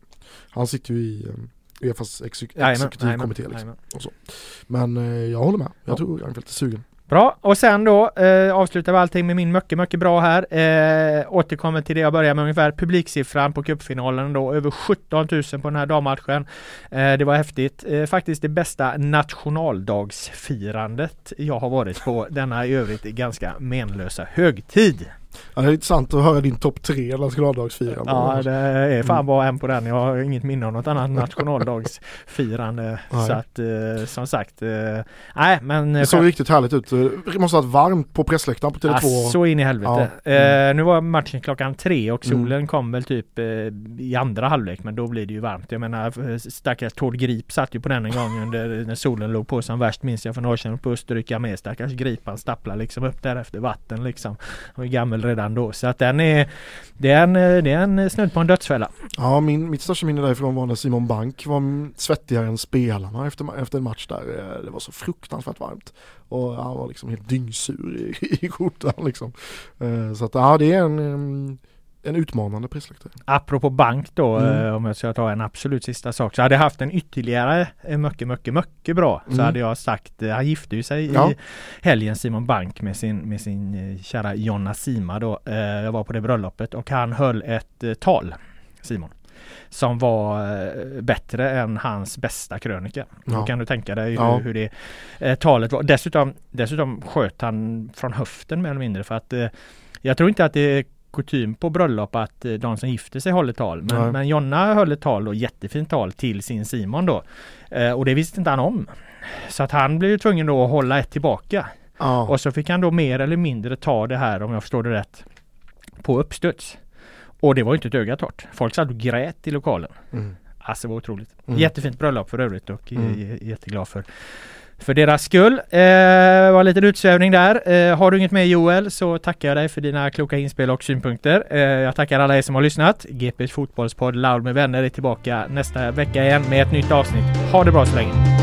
Han sitter ju i um, Uefas exekutivkommitté liksom. Men uh, jag håller med. Jag ja. tror Reinfeldt är sugen. Bra, och sen då eh, avslutar vi allting med min mycket, mycket bra här. Eh, återkommer till det jag började med ungefär. Publiksiffran på cupfinalen då, över 17 000 på den här dammatchen. Eh, det var häftigt. Eh, faktiskt det bästa nationaldagsfirandet jag har varit på denna i övrigt ganska menlösa högtid. Ja, det är intressant att höra din topp tre nationaldagsfirande. Ja det är fan mm. bara en på den. Jag har inget minne av något annat nationaldagsfirande. så att eh, som sagt. Eh, nej men. Det såg riktigt härligt ut. Det måste ha varit varmt på pressläktaren på Tele2. Ja, så in i helvete. Ja. Mm. Eh, nu var matchen klockan tre och solen mm. kom väl typ eh, i andra halvlek men då blir det ju varmt. Jag menar stackars Tord Grip satt ju på den en gång under när solen låg på som värst minns jag från Norrköping på Österrike med. Stackars Grip han stapplar liksom upp där efter vatten liksom. Han var gammal redan då. Så att den är, det är en, eh, det är en eh, snudd på en dödsfälla. Ja, min, mitt största minne därifrån var när Simon Bank var svettigare än spelarna efter, efter en match där. Eh, det var så fruktansvärt varmt. Och han var liksom helt dyngsur i, i skjortan liksom. Så att ja, det är en mm, en utmanande prisläktare. Apropå bank då, Mm. eh, om jag ska ta en absolut sista sak. Så hade jag haft en ytterligare eh, mycket, mycket, mycket bra. Så Mm. hade jag sagt, eh, han gifte ju sig Ja. i helgen Simon Bank med sin, med sin kära Jonna Sima då. Jag var på det bröllopet och han höll ett tal, Simon. Som var bättre än hans bästa krönika. Då Ja. kan du tänka dig Ja. hur, hur det eh, talet var. Dessutom, dessutom sköt han från höften mer eller mindre för att eh, jag tror inte att det kutym på bröllop att eh, de som gifter sig håller tal. Men, men Jonna höll ett tal då, jättefint tal till sin Simon då. Eh, och det visste inte han om. Så att han blev ju tvungen då att hålla ett tillbaka. Ja. Och så fick han då mer eller mindre ta det här, om jag förstår det rätt, på uppstuds. Och det var ju inte ett öga torrt. Folk satt och grät i lokalen. Mm. Alltså det var otroligt. Mm. Jättefint bröllop för övrigt och Mm. mm. jätteglad för för deras skull. Eh, var en liten utsvävning där. Eh, har du inget mer Joel så tackar jag dig för dina kloka inspel och synpunkter. Eh, jag tackar alla er som har lyssnat. GPs fotbollspodd Loud med vänner är tillbaka nästa vecka igen med ett nytt avsnitt. Ha det bra så länge.